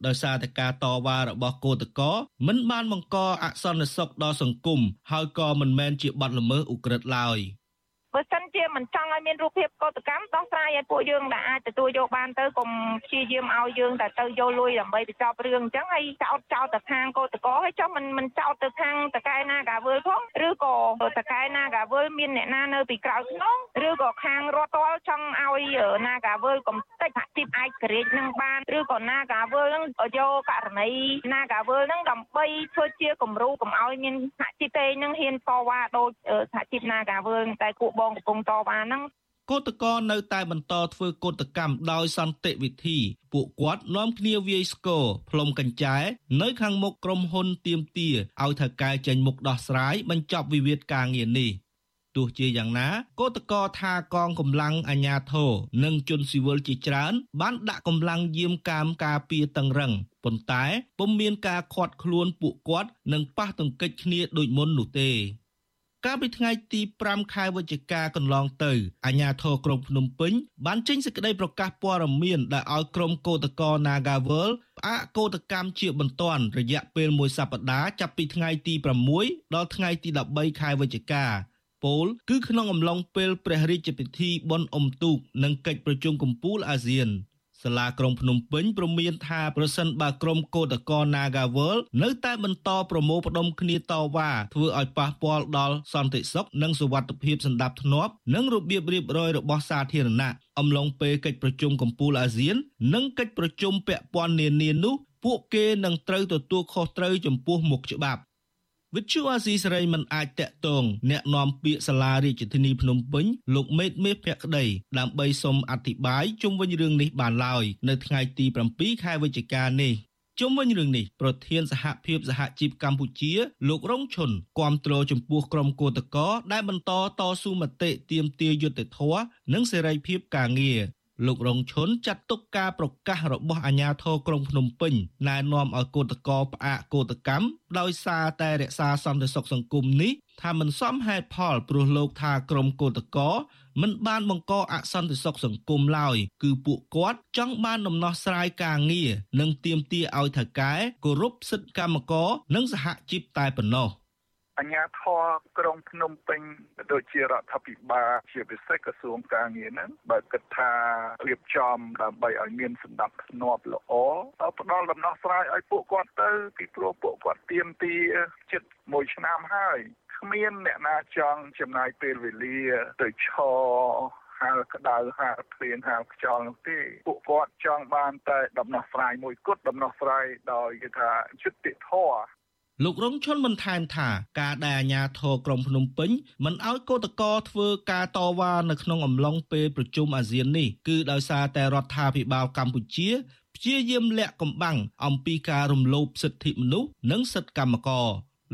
ដោយសារតែការតវ៉ារបស់កោតកោមិនបានបង្កអសន្តិសុខដល់សង្គមហើយក៏មិនមែនជាបទល្មើសឧក្រិដ្ឋឡើយ បើសិនជាមិនចង់ឲ្យមានរូបភាពកោតកម្មដោះស្រាយឲ្យពួកយើងដែលអាចទទួលយកបានទៅកុំព្យាយាមឲ្យយើងតែទៅយកលុយដើម្បីបញ្ចប់រឿងអញ្ចឹងហើយចោតចោតទៅខាងកោតកោហើយចុះមិនមិនចោតទៅខាងតកែណាកាវើលផងឬ ក៏តកែណាកាវើលមានអ្នកណានៅពីក្រៅក្នុងឬក៏ខាងរដ្ឋតលចង់ឲ្យណាកាវើលកំតិចសហជីពឯករាជ្យនឹងបានឬក៏ណាកាវើលនឹងយកករណីណាកាវើលនឹងដើម្បីធ្វើជាគំរូកុំឲ្យមានសហជីពទេនឹងហ៊ានតវ៉ាដូចសហជីពណាកាវើលតែគួបងកំពុងតវ៉ាហ្នឹង កោតកោនៅតែបន្តធ្វើកោតកម្មដោយសន្តិវិធី ពួកគាត់នាំគ្នាវាយស្គរផ្លុំកញ្ចែនៅខាងមុខក្រុមហ៊ុនទៀមទាឲ្យថៅកែចេញមុខដោះស្រាយបញ្ចប់វិវាទការងារនេះទោះជាយ៉ាងណាកោតកោថាកងកម្លាំងអាជ្ញាធរនិងជនស៊ីវិលជាច្រើន បានដាក់កម្លាំងយាមកាមការពារតឹងរឹងប៉ុន្តែពុំមានការខាត់ខ្លួនពួកគាត់និងប៉ះទង្គិចគ្នាដូចមុននោះទេ កាលពីថ្ងៃទី5ខែវិច្ឆិកាកន្លងទៅអាជ្ញាធរក្រុងភ្នំពេញបានចេញសេចក្តីប្រកាសព័ត៌មានដែលឲ្យក្រុមកោតក្រ Nagawal ផ្អាកកោតកម្មជាបន្ទាន់រយៈពេលមួយសប្តាហ៍ចាប់ពីថ្ងៃទី6ដល់ថ្ងៃទី13ខែវិច្ឆិកាពោលគឺក្នុងអំឡុងពេលព្រះរាជពិធីបុណ្យអុំទូកនិងកិច្ចប្រជុំកំពូលអាស៊ាន សាលាក្រុងភ្នំពេញព្រមានថាប្រសិនបើក្រុមកោតក្រ Nagawal នៅតែបន្តប្រមូលផ្ដុំគ្នាតវ៉ាធ្វើឲ្យប៉ះពាល់ដល់សន្តិសុខនិងសុវត្ថិភាពសណ្ដាប់ធ្នាប់និងរបៀបរៀបរយរបស់សាធារណៈអំឡុងពេលកិច្ចប្រជុំកំពូលអាស៊ាន និងកិច្ចប្រជុំពាក់ព័ន្ធនានានោះពួកគេនឹងត្រូវទទួលខុសត្រូវចំពោះមុខច្បាប់ វិទ្យុអាស៊ីសេរីមិនអាចតាក់ទងអ្នកនាំពាក្យសាលារាជធានីភ្នំពេញលោកមេតមេភក្តីដើម្បីសូមអធិប្បាយជុំវិញរឿងនេះបានឡើយនៅថ្ងៃទី7ខែវិច្ឆិកានេះជុំវិញរឿងនេះប្រធានសហភាពសហជីពកម្ពុជា លោករងឈុនគាំទ្រចំពោះក្រុមកោតកោដែលបន្តតស៊ូមតិទាមទារយុត្តិធម៌និងសេរីភាពការងារ លោករងឈុនចាត់ទុកការប្រកាសរបស់អាជ្ញាធរក្រុងភ្នំពេញណែនាំឲ្យកោតកោផ្អាកកោតកម្មដោយសារតែរក្សាសន្តិសុខសង្គមនេះថាមិនសមហេតុផលព្រោះលោកថាក្រុមកោតកោមិនបានបង្កអសន្តិសុខសង្គមឡើយគឺពួកគាត់ចង់បានដំណោះស្រាយការងារនិងទាមទារឲ្យថៅកែគោរពសិទ្ធិកម្មករនិងសហជីពតែប៉ុណ្ណោះ អញ្ញាធរក្រុងភ្នំពេញដូចជារដ្ឋាភិបាលជាពិសេសក្រសួងការងារហ្នឹងបើគិតថារៀបចំដើម្បីឲ្យមានសម្ដាប់ធ្នាប់ល្អផ្ដល់ដំណោះស្រាយឲ្យពួកគាត់ទៅពីព្រោះពួកគាត់ទៀមទីជិត1ឆ្នាំហើយគ្មានអ្នកណាចង់ចំណាយពេលវេលាទៅឈរហាលក្តៅហាលភ្លៀងហាលខ្យល់នោះទេពួកគាត់ចង់បានតែដំណោះស្រាយមួយគត់ដំណោះស្រាយដោយគេថាយុត្តិធម៌ លោករងឈុនបន្ថែមថាការដែលអាជ្ញាធរក្រុងភ្នំពេញមិនឲ្យកោតកោធ្វើការតវ៉ានៅក្នុងអំឡុងពេលប្រជុំអាស៊ាននេះគឺដោយសារតែរដ្ឋាភិបាលកម្ពុជាព្យាយាមលាក់កំបាំងអំពីការរំលោភសិទ្ធិមនុស្សនិងសិទ្ធិកម្មករ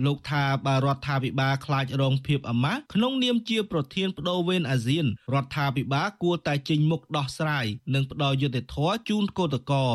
លោកថាបើរដ្ឋាភិបាលខ្លាចរងភាពអាម៉ាស់ក្នុងនាមជាប្រធានបដូវវេនអាស៊ានរដ្ឋាភិបាលគួរតែចេញមុខដោះស្រាយនិងផ្ដល់យុត្តិធម៌ជូនកោតកោ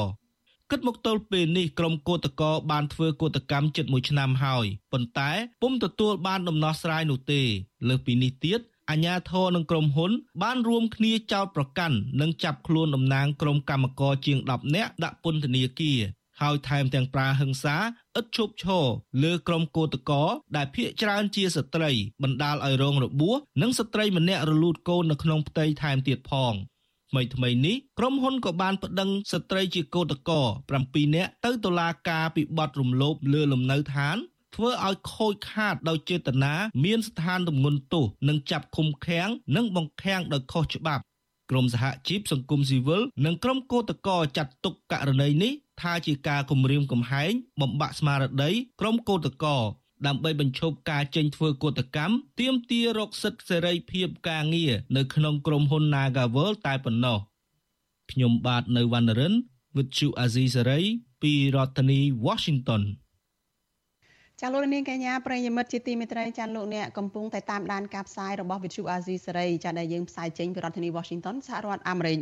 គិតមកទល់ពេលនេះក្រុមកោតកោបានធ្វើកោតកម្មជិត1ឆ្នាំហើយប៉ុន្តែពុំទទួលបានដំណោះស្រាយនោះទេលើសពីនេះទៀតអាញាធរនិងក្រុមហ៊ុន បានរួមគ្នាចោទប្រកាន់និងចាប់ខ្លួនតំណាងក្រុមកម្មករជាង10នាក់ដាក់ពន្ធនាគារហើយថែមទាំងប្រើហិង្សាឥតឈប់ឈរលើក្រុមកោតកោដែលភ ieck ច្រើនជាស្ត្រីបណ្ដាលឲ្យរងរបួសនិងស្ត្រីម្នាក់រលូតកូននៅក្នុងផ្ទៃថែមទៀតផង។ ថ្មីថ្មីនេះក្រុមហ៊ុនក៏បានប្តឹងស្ត្រីជាកោតក្រ7នាក់ទៅតុលាការពីបទរំលោភលើលំនៅឋានធ្វើឲ្យខូចខាតដោយចេតនាមានស្ថានទម្ងន់ទោសនិងចាប់ឃុំឃាំងនិងបង្ខាំងដោយខុសច្បាប់ក្រមសហជីពសង្គមស៊ីវិលនិងក្រុមកោតក្រចាត់ទុកករណីនេះថាជាការគំរាមកំហែងបំបាក់ស្មារតីក្រុមកោតក្រ ដើម្បីបញ្ឈប់ការចេញធ្វើកតកម្មទាមទាររកសិទ្ធិសេរីភាពការងារនៅក្នុងក្រុមហ៊ុន Nagavel តែប៉ុណ្ណោះខ្ញុំបាទនៅវណ្ណរិន with Chu Azizi Saray ពីរដ្ឋធានី Washington ចាលោកនាងកញ្ញាប្រិយមិត្តជាទីមេត្រីចាលោកអ្នកកំពុងតែតាមដានការផ្សាយរបស់ Vithu Azizi Saray ចាដែលយើងផ្សាយចេញពីរដ្ឋធានី Washington សហរដ្ឋអាមេរិក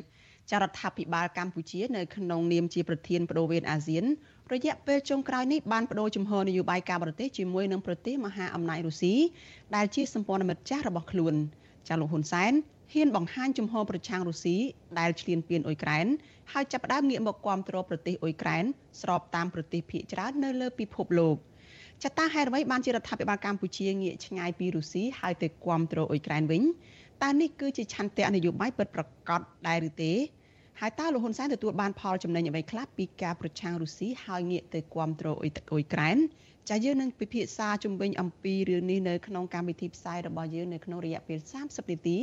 ចារដ្ឋាភិបាលកម្ពុជានៅក្នុងនាមជាប្រធានបដូវវេនអាស៊ាន រយៈពេលចុងក្រោយនេះបានបដូរជំហរនយោបាយការបរទេសជាមួយនឹងប្រទេសមហាអំណាចរុស្ស៊ីដែលជាសម្ព័ន្ធមិត្តចាស់របស់ខ្លួនចាលោកហ៊ុនសែនហ៊ានបង្ហាញជំហរប្រឆាំងរុស្ស៊ីដែលឈ្លានពានអ៊ុយក្រែនហើយចាប់ផ្ដើមងាកមកគាំទ្រប្រទេសអ៊ុយក្រែនស្របតាមប្រទេសភាគច្រើននៅលើពិភពលោកចតាហេតុអ្វីបានជារដ្ឋាភិបាលកម្ពុជាងាកឆ្ងាយពីរុស្ស៊ីហើយទៅគាំទ្រអ៊ុយក្រែនវិញតើនេះគឺជាឆន្ទៈនយោបាយពិតប្រាកដដែរឬទេ ហើយតើលោកហ៊ុនសែនទទួលបានផលចំណេញអ្វីខ្លះពីការប្រឆាំងរុស្ស៊ីហើយងាកទៅគ្រប់គ្រងអ៊ុយក្រែនចាយើងនឹងពិភាក្សាជំវិញអំពីរឿងនេះនៅក្នុងកម្មវិធីផ្សាយរបស់យើងនៅក្នុងរយៈពេល30នាទី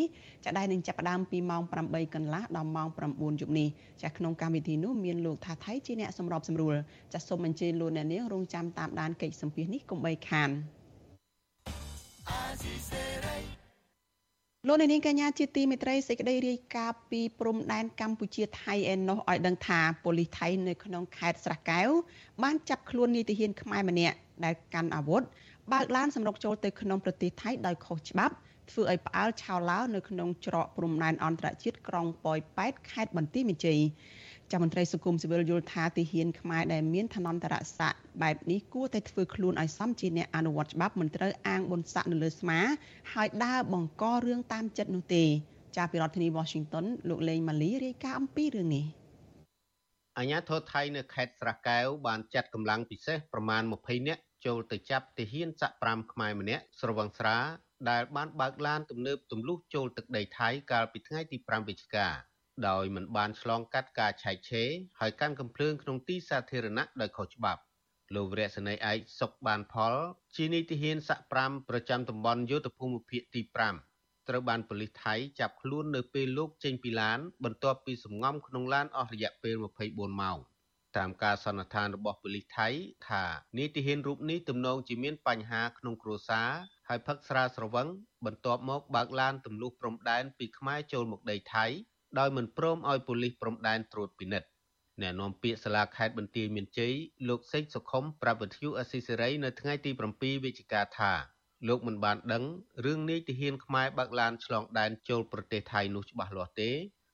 ចាដែលនឹងចាប់ផ្ដើមពីម៉ោង8កន្លះដល់ម៉ោង9យប់នេះចាក្នុងកម្មវិធីនោះមានលោកថាថៃជាអ្នកសម្របសម្រួលចាសូមអញ្ជើញលោកអ្នកនាងរងចាំតាមដានកិច្ចសម្ភាសនេះកុំបីខាន លោកនាងកញ្ញាជាទីមេត្រីសេចក្តីរាយការណ៍ពីព្រំដែនកម្ពុជាថៃឯណោះឲ្យដឹងថាប៉ូលីសថៃនៅក្នុងខេត្តស្រះកែវបានចាប់ខ្លួននាយទាហានខ្មែរម្នាក់ដែលកាន់អាវុធបើកឡានសម្រុកចូលទៅក្នុងប្រទេសថៃដោយខុសច្បាប់ ធ្វើឲ្យផ្អើលឆោឡោនៅក្នុងច្រកព្រំដែនអន្តរជាតិក្រុងប៉ោយប៉ែតខេត្តបន្ទាយមានជ័យចាំមន្ត្រីសង្គមស៊ីវិលយល់ថាទាហានខ្មែរដែលមានឋានន្តរស័ក្តិបែបនេះគួរតែធ្វើខ្លួនឲ្យសមជាអ្នកអនុវត្តច្បាប់មិនត្រូវអាងបុណ្យស័ក្តិនៅលើស្មាហើយដើរបង្ករឿងតាមចិត្តនោះទេចាពីរដ្ឋធានី Washington លោកលេងម៉ាលីរាយការណ៍អំពីរឿងនេះអាញាធរថៃនៅខេត្តស្រះកែវបានចាត់កម្លាំងពិសេសប្រមាណ20នាក់ចូលទៅចាប់ទាហានសាក់5ខ្មែរម្នាក់ស្រវឹងស្រា ដែលបានបើកឡានទំនើបទម្លុះចូលទឹកដីថៃកាលពីថ្ងៃទី5វិច្ឆិកាដោយមិនបានឆ្លងកាត់ការឆែកឆេរហើយកាន់កំភ្លើងក្នុងទីសាធារណៈដោយខុសច្បាប់លោកវរៈសេនីយ៍ឯកសុកបានផល ជានីតិហ៊ានសាក់5ប្រចាំតំបន់យុទ្ធភូមិភាគទី5ត្រូវបានប៉ូលីសថៃចាប់ខ្លួននៅពេលលោកចេញពីឡាន បន្ទាប់ពីសំងំក្នុងឡានអស់រយៈពេល24ម៉ោងតាមការសន្និដ្ឋានរបស់ប៉ូលីសថៃថានីតិហ៊ានរូបនេះទំនងជាមានបញ្ហាក្នុងគ្រួសារ ហើយផឹកស្រាស្រវឹងបន្ទាប់មកបើកឡានទម្លុះព្រំដែនពីខ្មែរចូលមកដីថៃដោយមិនព្រមឲ្យប៉ូលីសព្រំដែនត្រួតពិនិត្យអ្នកនាំពាក្យសាលាខេត្តបន្ទាយមានជ័យលោកសេកសុខុមប្រាប់វិទ្យុអស៊ីសេរីនៅថ្ងៃទី7វិច្ឆិកាថាលោកមិនបានដឹងរឿងនាយទាហានខ្មែរបើកឡានឆ្លងដែនចូលប្រទេសថៃនោះច្បាស់លាស់ទេ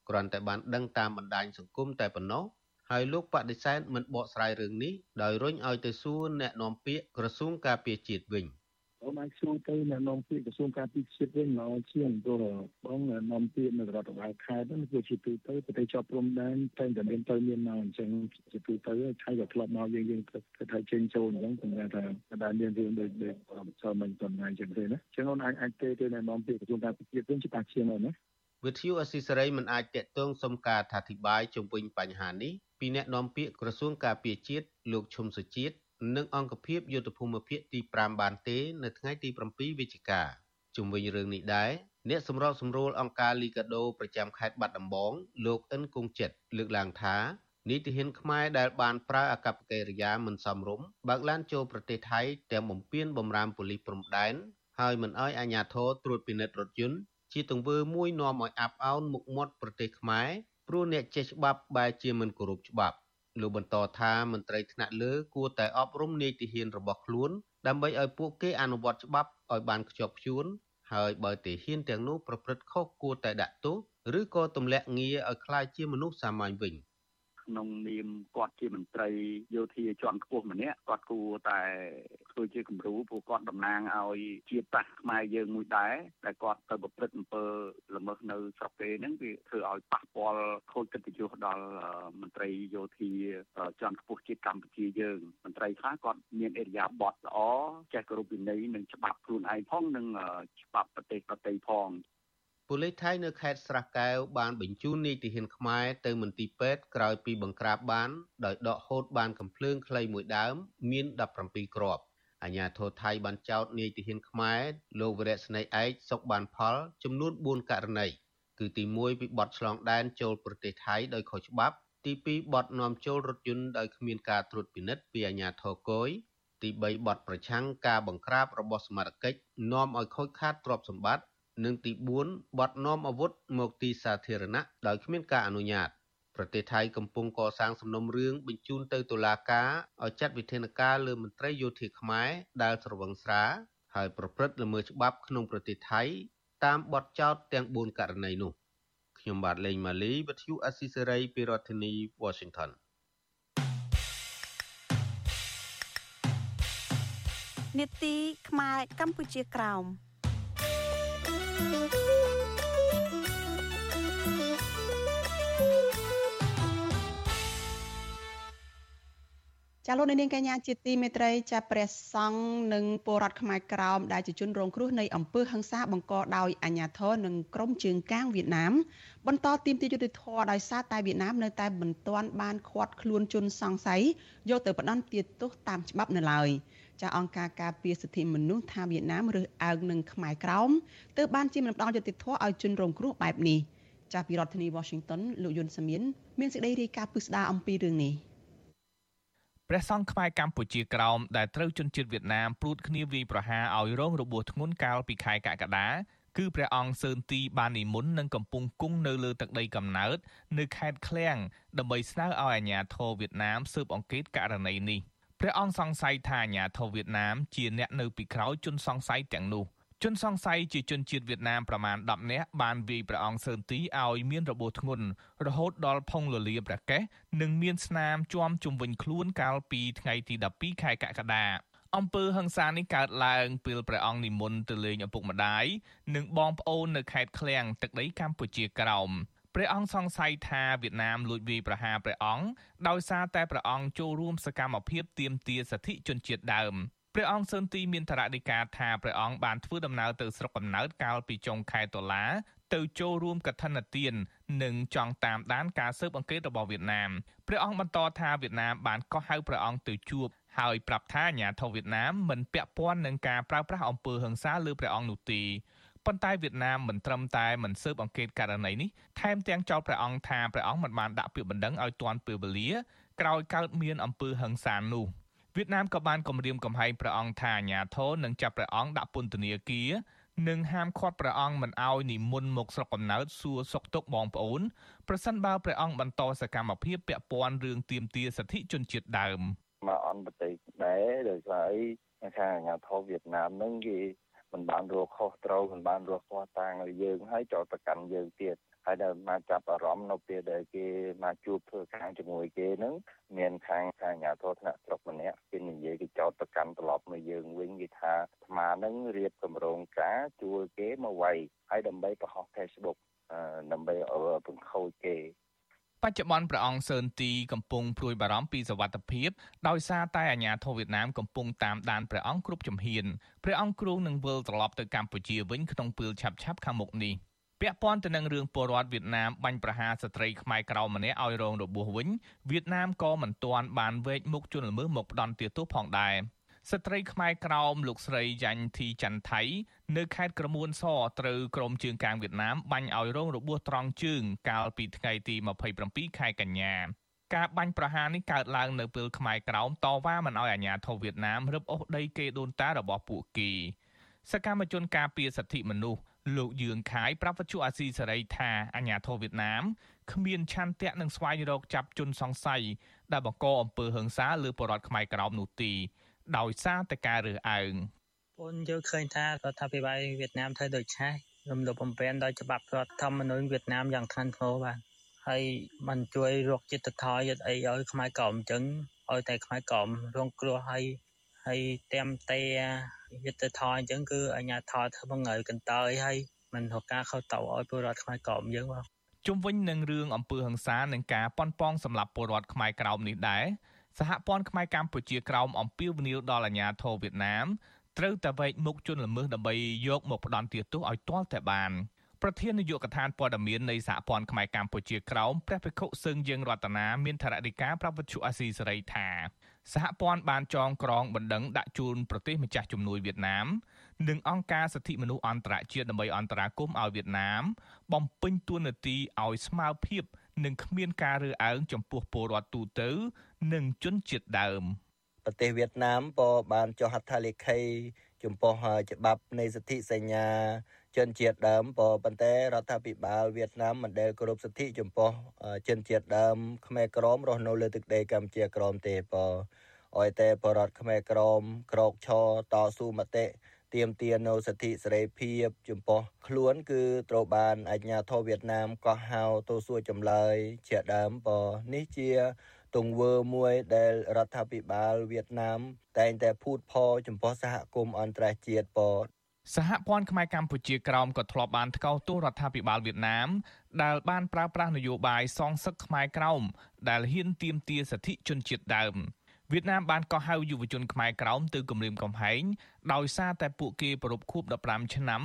គ្រាន់តែបានដឹងតាមបណ្ដាញសង្គមតែប៉ុណ្ណោះហើយលោកបដិសេធមិនបកស្រាយរឿងនេះដោយរុញឲ្យទៅសួរអ្នកនាំពាក្យក្រសួងការពារជាតិវិញ។ បងអាចសួរទៅអ្នកនាំពាក្យក្រសួងការពារជាតិវិញមកជាងព្រោះបងនាំពាក្យនៅរដ្ឋបាលខេត្តហ្នឹងគឺជាទូទៅប្រទេសជាប់ព្រំដែនតែតែមានទៅមានមកអញ្ចឹងជាទូទៅថៃក៏ធ្លាប់មកយើងយើងទៅថៃចេញចូលអញ្ចឹងប៉ុន្តែថាដែលមានរឿងដូចដូចចូលមិនប៉ុណ្ណាអញ្ចឹងទេណាអញ្ចឹងអូនអាចអាចទេទៅអ្នកនាំពាក្យក្រសួងការពារជាតិវិញច្បាស់ជាងណាវិទ្យុអស៊ីសេរីមិនអាចតកតងសុំការអធិប្បាយជុំវិញបញ្ហានេះពីអ្នកនាំពាក្យក្រសួងការពារជាតិលោកឈុំសុជាតិ និងអង្គភាពយុទ្ធភូមិភាគទី5បានទេ នៅថ្ងៃទី7វិច្ឆិកាជុំវិញរឿងនេះដែរអ្នកសម្របសម្រួលអង្គការលីកាដូប្រចាំខេត្តបាត់ដំបងលោកអិនគង់ចិត្តលើកឡើងថានីតិហ៊ានខ្មែរដែលបានប្រើអាកប្បកិរិយាមិនសមរម្យបើកឡានចូលប្រទេសថៃទាំងបំពេញបំរាមប៉ូលីសព្រំដែនហើយមិនអោយអាជ្ញាធរត្រួតពិនិត្យរថយន្តជាទង្វើមួយនាំឲ្យអាប់អោនមុខមាត់ប្រទេសខ្មែរព្រោះអ្នកចេះច្បាប់បែរជាមិនគោរពច្បាប់ លោកបន្តថាមន្ត្រីថ្នាក់លើគួរតែអប់រំនាយទាហានរបស់ខ្លួន ដើម្បីឲ្យពួកគេអនុវត្តច្បាប់ឲ្យបានខ្ជាប់ខ្ជួនហើយបើទាហានទាំងនោះប្រព្រឹត្តខុសគួរតែដាក់ទោសឬក៏ទម្លាក់ងារឲ្យក្លាយជាមនុស្សសាមញ្ញវិញ។ ក្នុងនាមគាត់ជាមន្ត្រីយោធាជាន់ខ្ពស់ម្នាក់គាត់គួរតែធ្វើជាគំរូព្រោះគាត់តំណាងឲ្យជាតិសាសន៍ខ្មែរយើងមួយដែរតែគាត់ទៅប្រព្រឹត្តអំពើល្មើសនៅស្រុកគេហ្នឹងវាធ្វើឲ្យប៉ះពាល់ខូចកិត្តិយសដល់មន្ត្រីយោធាជាន់ខ្ពស់ជាតិកម្ពុជាយើងមន្ត្រីខ្លះគាត់មានអរិយាប័ត្រល្អចេះគោរពវិន័យនិងច្បាប់ខ្លួនឯងផងនិងច្បាប់ប្រទេសប្រទេសផង ប៉ូលីសថៃនៅខេត្តស្រះកែវបានបញ្ជូននាយទាហានខ្មែរទៅមន្ទីរពេទ្យក្រោយពីបង្ក្រាបបានដោយដកហូតបានកំភ្លើងខ្លីមួយដើមមាន17គ្រាប់អាញាធរថៃបានចោទនាយទាហានខ្មែរលោកវរៈស្នេហ៍ឯកសុកបានផល ចំនួន4ករណីគឺទី1ពីបទឆ្លងដែនចូលប្រទេសថៃដោយខុសច្បាប់ ទី2បទនាំចូលរថយន្តដោយគ្មានការត្រួតពិនិត្យពីអាជ្ញាធរគយទី3បទប្រឆាំងការបង្ក្រាបរបស់សមាជិកនាំឲ្យខូចខាតទ្រព្យសម្បត្តិ និងទី4បទនាំអាវុធមកទីសាធារណៈដោយគ្មានការអនុញ្ញាតប្រទេសថៃកំពុងកសាងសំណុំរឿងបញ្ជូនទៅតុលាការឲ្យចាត់វិធានការលើមន្ត្រីយោធាខ្មែរដែលស្រវឹងស្រាហើយប្រព្រឹត្តល្មើសច្បាប់ក្នុងប្រទេសថៃតាមបទចោទទាំង4ករណីនោះខ្ញុំបាទលេងម៉ាលីវិទ្យុអស៊ីសេរីពីរដ្ឋធានី Washington នេតិខ្មែរកម្ពុជាក្រោម ចាចាលោកនាងកញ្ញាជាទីមេត្រីចាព្រះសង្ឃនិងពលរដ្ឋខ្មែរក្រោមដែលជាជនរងគ្រោះនៃអំពើហិង្សាបង្កដោយអាញាធរនិងក្រុមជើងកាងវៀតណាមបន្តទីមទីយុតិធធដោយសារតែវៀតណាមនៅតែមិនទាន់បានឃាត់ខ្លួនជនសង្ស័យយកទៅផ្ដន្ទាទោសតាមច្បាប់នៅឡើយចាអង្គការការពារសិទ្ធិមនុស្សថាវៀតណាមរើសអើងនឹងខ្មែរក្រោមទើបបានជាមិនផ្ដល់យុតិធធឲ្យជនរងគ្រោះបែបនេះចាពីរដ្ឋធានី Washington លោកយុនសាមៀនមានសេចក្តីរាយការណ៍ពិស្ដារអំពីរឿងនេះ ព្រះសង្ឃខ្មែរកម្ពុជាក្រោមដែលត្រូវជនជាតិវៀតណាមព្រួតគ្នាវាយប្រហារឲ្យរងរបួសធ្ងន់កាលពីខែកក្កដាគឺព្រះអង្គសឿនទីបាននិមន្តនិងកំពុងគង់នៅលើទឹកដីកំណើតនៅខេត្តឃ្លៀងដើម្បីស្នើឲ្យអាជ្ញាធរវៀតណាមស៊ើបអង្កេតករណីនេះព្រះអង្គសង្ស័យថាអាជ្ញាធរវៀតណាមជាអ្នកនៅពីក្រោយជនសង្ស័យទាំងនោះ។ ជនសង្ស័យជាជនជាតិវៀតណាមប្រមាណ10នាក់បានវាយព្រះអង្គសឿនទីឲ្យមានរបួសធ្ងន់រហូតដល់ផុងលលាប្រកេះនិងមានស្នាមជួមជុំវិញខ្លួនកាលពីថ្ងៃទី12ខែកក្កដាអំពើហិង្សានេះកើតឡើងពេលព្រះអង្គនិមន្តទៅលេងឪពុកម្ដាយនិងបងប្អូននៅខេត្តឃ្លៀងទឹកដីកម្ពុជាក្រោមព្រះអង្គសង្ស័យថាវៀតណាមលួចវាយប្រហារព្រះអង្គដោយសារតែព្រះអង្គចូលរួមសកម្មភាពទាមទារសិទ្ធិជនជាតិដើម ព្រះអង្គសឺនទីមានធរណីកាថាព្រះអង្គបានធ្វើដំណើរទៅស្រុកកំណើតកាលពីចុងខែតុលាទៅចូលរួមកឋិនទាននិងចង់តាមដានការស៊ើបអង្កេតរបស់វៀតណាមព្រះអង្គបន្តថាវៀតណាមបានកោះហៅព្រះអង្គទៅជួបហើយប្រាប់ថាអាញាធិបតេយ្យវៀតណាមមិនពាក់ព័ន្ធនឹងការប្រើប្រាស់អំពើហិង្សាលើព្រះអង្គនោះទេប៉ុន្តែវៀតណាមមិនត្រឹមតែមិនស៊ើបអង្កេតករណីនេះថែមទាំងចោទព្រះអង្គថាព្រះអង្គមិនបានដាក់ពាក្យបណ្ដឹងឲ្យទាន់ពេលវេលាក្រោយកើតមានអំពើហិង្សានោះ។ វៀតណាមក៏បានគម្រាមកំហែងព្រះអង្គថាអាញាធរនឹងចាប់ព្រះអង្គដាក់ពន្ធនាគារនិងហាមឃាត់ព្រះអង្គមិនឲ្យនិមន្តមកស្រុកកំណើតសួរសុខទុក្ខបងប្អូនប្រសិនបើព្រះអង្គបន្តសកម្មភាពពាក់ព័ន្ធរឿងទាមទារសិទ្ធិជនជាតិដើមមកអន្តរជាតិដែរដោយសារអីខាងអាញាធរវៀតណាមនឹងគេមិនបានរកខុសត្រូវមិនបានរកស្វាតាំងឲ្យយើងហើយចោទប្រកាន់យើងទៀត ហើយដែលមកចាប់អារម្មណ៍នៅពេលដែលគេមកជួបធ្វើការជាមួយគេហ្នឹងមានខាងខាងអាជ្ញាធរថ្នាក់ស្រុកម្នាក់គេនិយាយគេចោទប្រកាន់ត្រឡប់មកយើងវិញគេថាអាត្មាហ្នឹងរៀបកម្រងការជួលគេមកវាយហើយដើម្បីបង្ហោះ Facebook ដើម្បីឲ្យពង្ខូចគេបច្ចុប្បន្នព្រះអង្គសឿនទីកំពុងព្រួយបារម្ភពីសវត្ថិភាពដោយសារតែអាញាធរវៀតណាមកំពុងតាមដានព្រះអង្គគ្រប់ជំហានព្រះអង្គគ្រោងនឹងវិលត្រឡប់ទៅកម្ពុជាវិញក្នុងពេលឆាប់ៗខាងមុខនេះ។ ពាក់ព័ន្ធទៅនឹងរឿងពលរដ្ឋវៀតណាមបាញ់ប្រហារស្ត្រីខ្មែរក្រៅម្នាក់ឲ្យរងរបួសវិញវៀតណាមក៏មិនទាន់បានវែកមុខជនល្មើសមកផ្ដន់ទោសផងដែរស្ត្រីខ្មែរក្រោមលោកស្រីយ៉ាញ់ធីច័ន្ទថៃនៅខេត្តក្រមួនសត្រូវក្រុមជើងកាងវៀតណាមបាញ់ឲ្យរងរបួសត្រង់ជើងកាលពីថ្ងៃទី27ខែកញ្ញាការបាញ់ប្រហារនេះកើតឡើងនៅពេលខ្មែរក្រោមតវ៉ាមិនឲ្យអាជ្ញាធរវៀតណាមរឹបអូសដីគេដូនតារបស់ពួកគេសកម្មជនការពារសិទ្ធិមនុស្ស លោកយឿងខាយប្រាប់វិទ្យុអាស៊ីសេរីថាអាញាធរវៀតណាមគ្មានឆន្ទៈនឹងស្វែងរកចាប់ជនសង្ស័យដែលបង្កអំពើហិង្សាលើពលរដ្ឋខ្មែរក្រោមនោះទេដោយសារតែការរើសអើងពលយល់ឃើញថារដ្ឋាភិបាលវៀតណាមធ្វើដូចឆេះរំលោភបំពានដោយច្បាប់រដ្ឋធម្មនុញ្ញវៀតណាមយ៉ាងខ្លាំងធ្ងរបាទហើយมันជួយរកចិត្តថយយត់អីឲ្យខ្មែរក្រមអញ្ចឹងឲ្យតែខ្មែរក្រមរងគ្រោះហើយ ហើយតាមតែយុទ្ធធរអញ្ចឹងគឺអាជ្ញាធរធ្វើបង្ហើយកន្តើយហើយមិនរកការខុសត្រូវឲ្យពលរដ្ឋខ្មែរក្រមយើងបាទជុំវិញនឹងរឿងអំពើហិង្សានិងការប៉ុនប៉ងសម្រាប់ពលរដ្ឋខ្មែរក្រមនេះដែរសហព័ន្ធខ្មែរកម្ពុជាក្រមអំពាវនាវដល់អាជ្ញាធរវៀតណាមត្រូវតែវែកមុខជនល្មើសដើម្បីយកមកផ្ដន់ទាទោសឲ្យទាល់តែបានប្រធាននាយកដ្ឋានព័ត៌មាននៃសហព័ន្ធខ្មែរកម្ពុជាក្រមព្រះភិក្ខុសឹងយើងរតនាមានថរណីកាប្រពន្ធអាស៊ីសេរីថា សហព័ន្ធបានចងក្រងបណ្ដឹងដាក់ជូនប្រទេសម្ចាស់ជំនួយវៀតណាមនិងអង្គការសិទ្ធិមនុស្សអន្តរជាតិដើម្បីអន្តរាគមន៍ឲ្យវៀតណាម បំពេញតួនាទីឲ្យស្មើភាពនិងគ្មានការរើសអើងចំពោះពលរដ្ឋទូទៅ និងជនជាតិដើមប្រទេសវៀតណាមក៏បានចុះហត្ថលេខី ចំពោះច្បាប់នៃសិទ្ធិសញ្ញា ជនជាតិដើមប៉ុន្តែរដ្ឋាភិបាលវៀតណាមមិនដែលគោរពសិទ្ធិចំពោះជនជាតិដើមខ្មែរក្រមរស់នៅលើទឹកដីកម្ពុជាក្រមទេបឲ្យតែបរដ្ឋខ្មែរក្រមក្រោកឈរតស៊ូមតិទៀមទានៅសិទ្ធិសេរីភាពចំពោះខ្លួនគឺត្រូវបានអាជ្ញាធរវៀតណាមកោះហៅទៅសួរចម្លើយជាដើមបនេះជាទង្វើមួយដែលរដ្ឋាភិបាលវៀតណាមតែងតែភូតផលចំពោះសហគមន៍អន្តរជាតិប សហព័ន្ធខ្មែរកម្ពុជាក្រោមក៏ធ្លាប់បានថ្កោលទោសរដ្ឋាភិបាលវៀតណាមដែលបានប្រើប្រាស់នយោបាយសងសឹកខ្មែរក្រោមដែលហ៊ានទាមទារសិទ្ធិជនជាតិដើមវៀតណាមបានកោះហៅយុវជនខ្មែរក្រោមទៅគម្រាមកំហែងដោយសារតែពួកគេប្រពខួប15ឆ្នាំ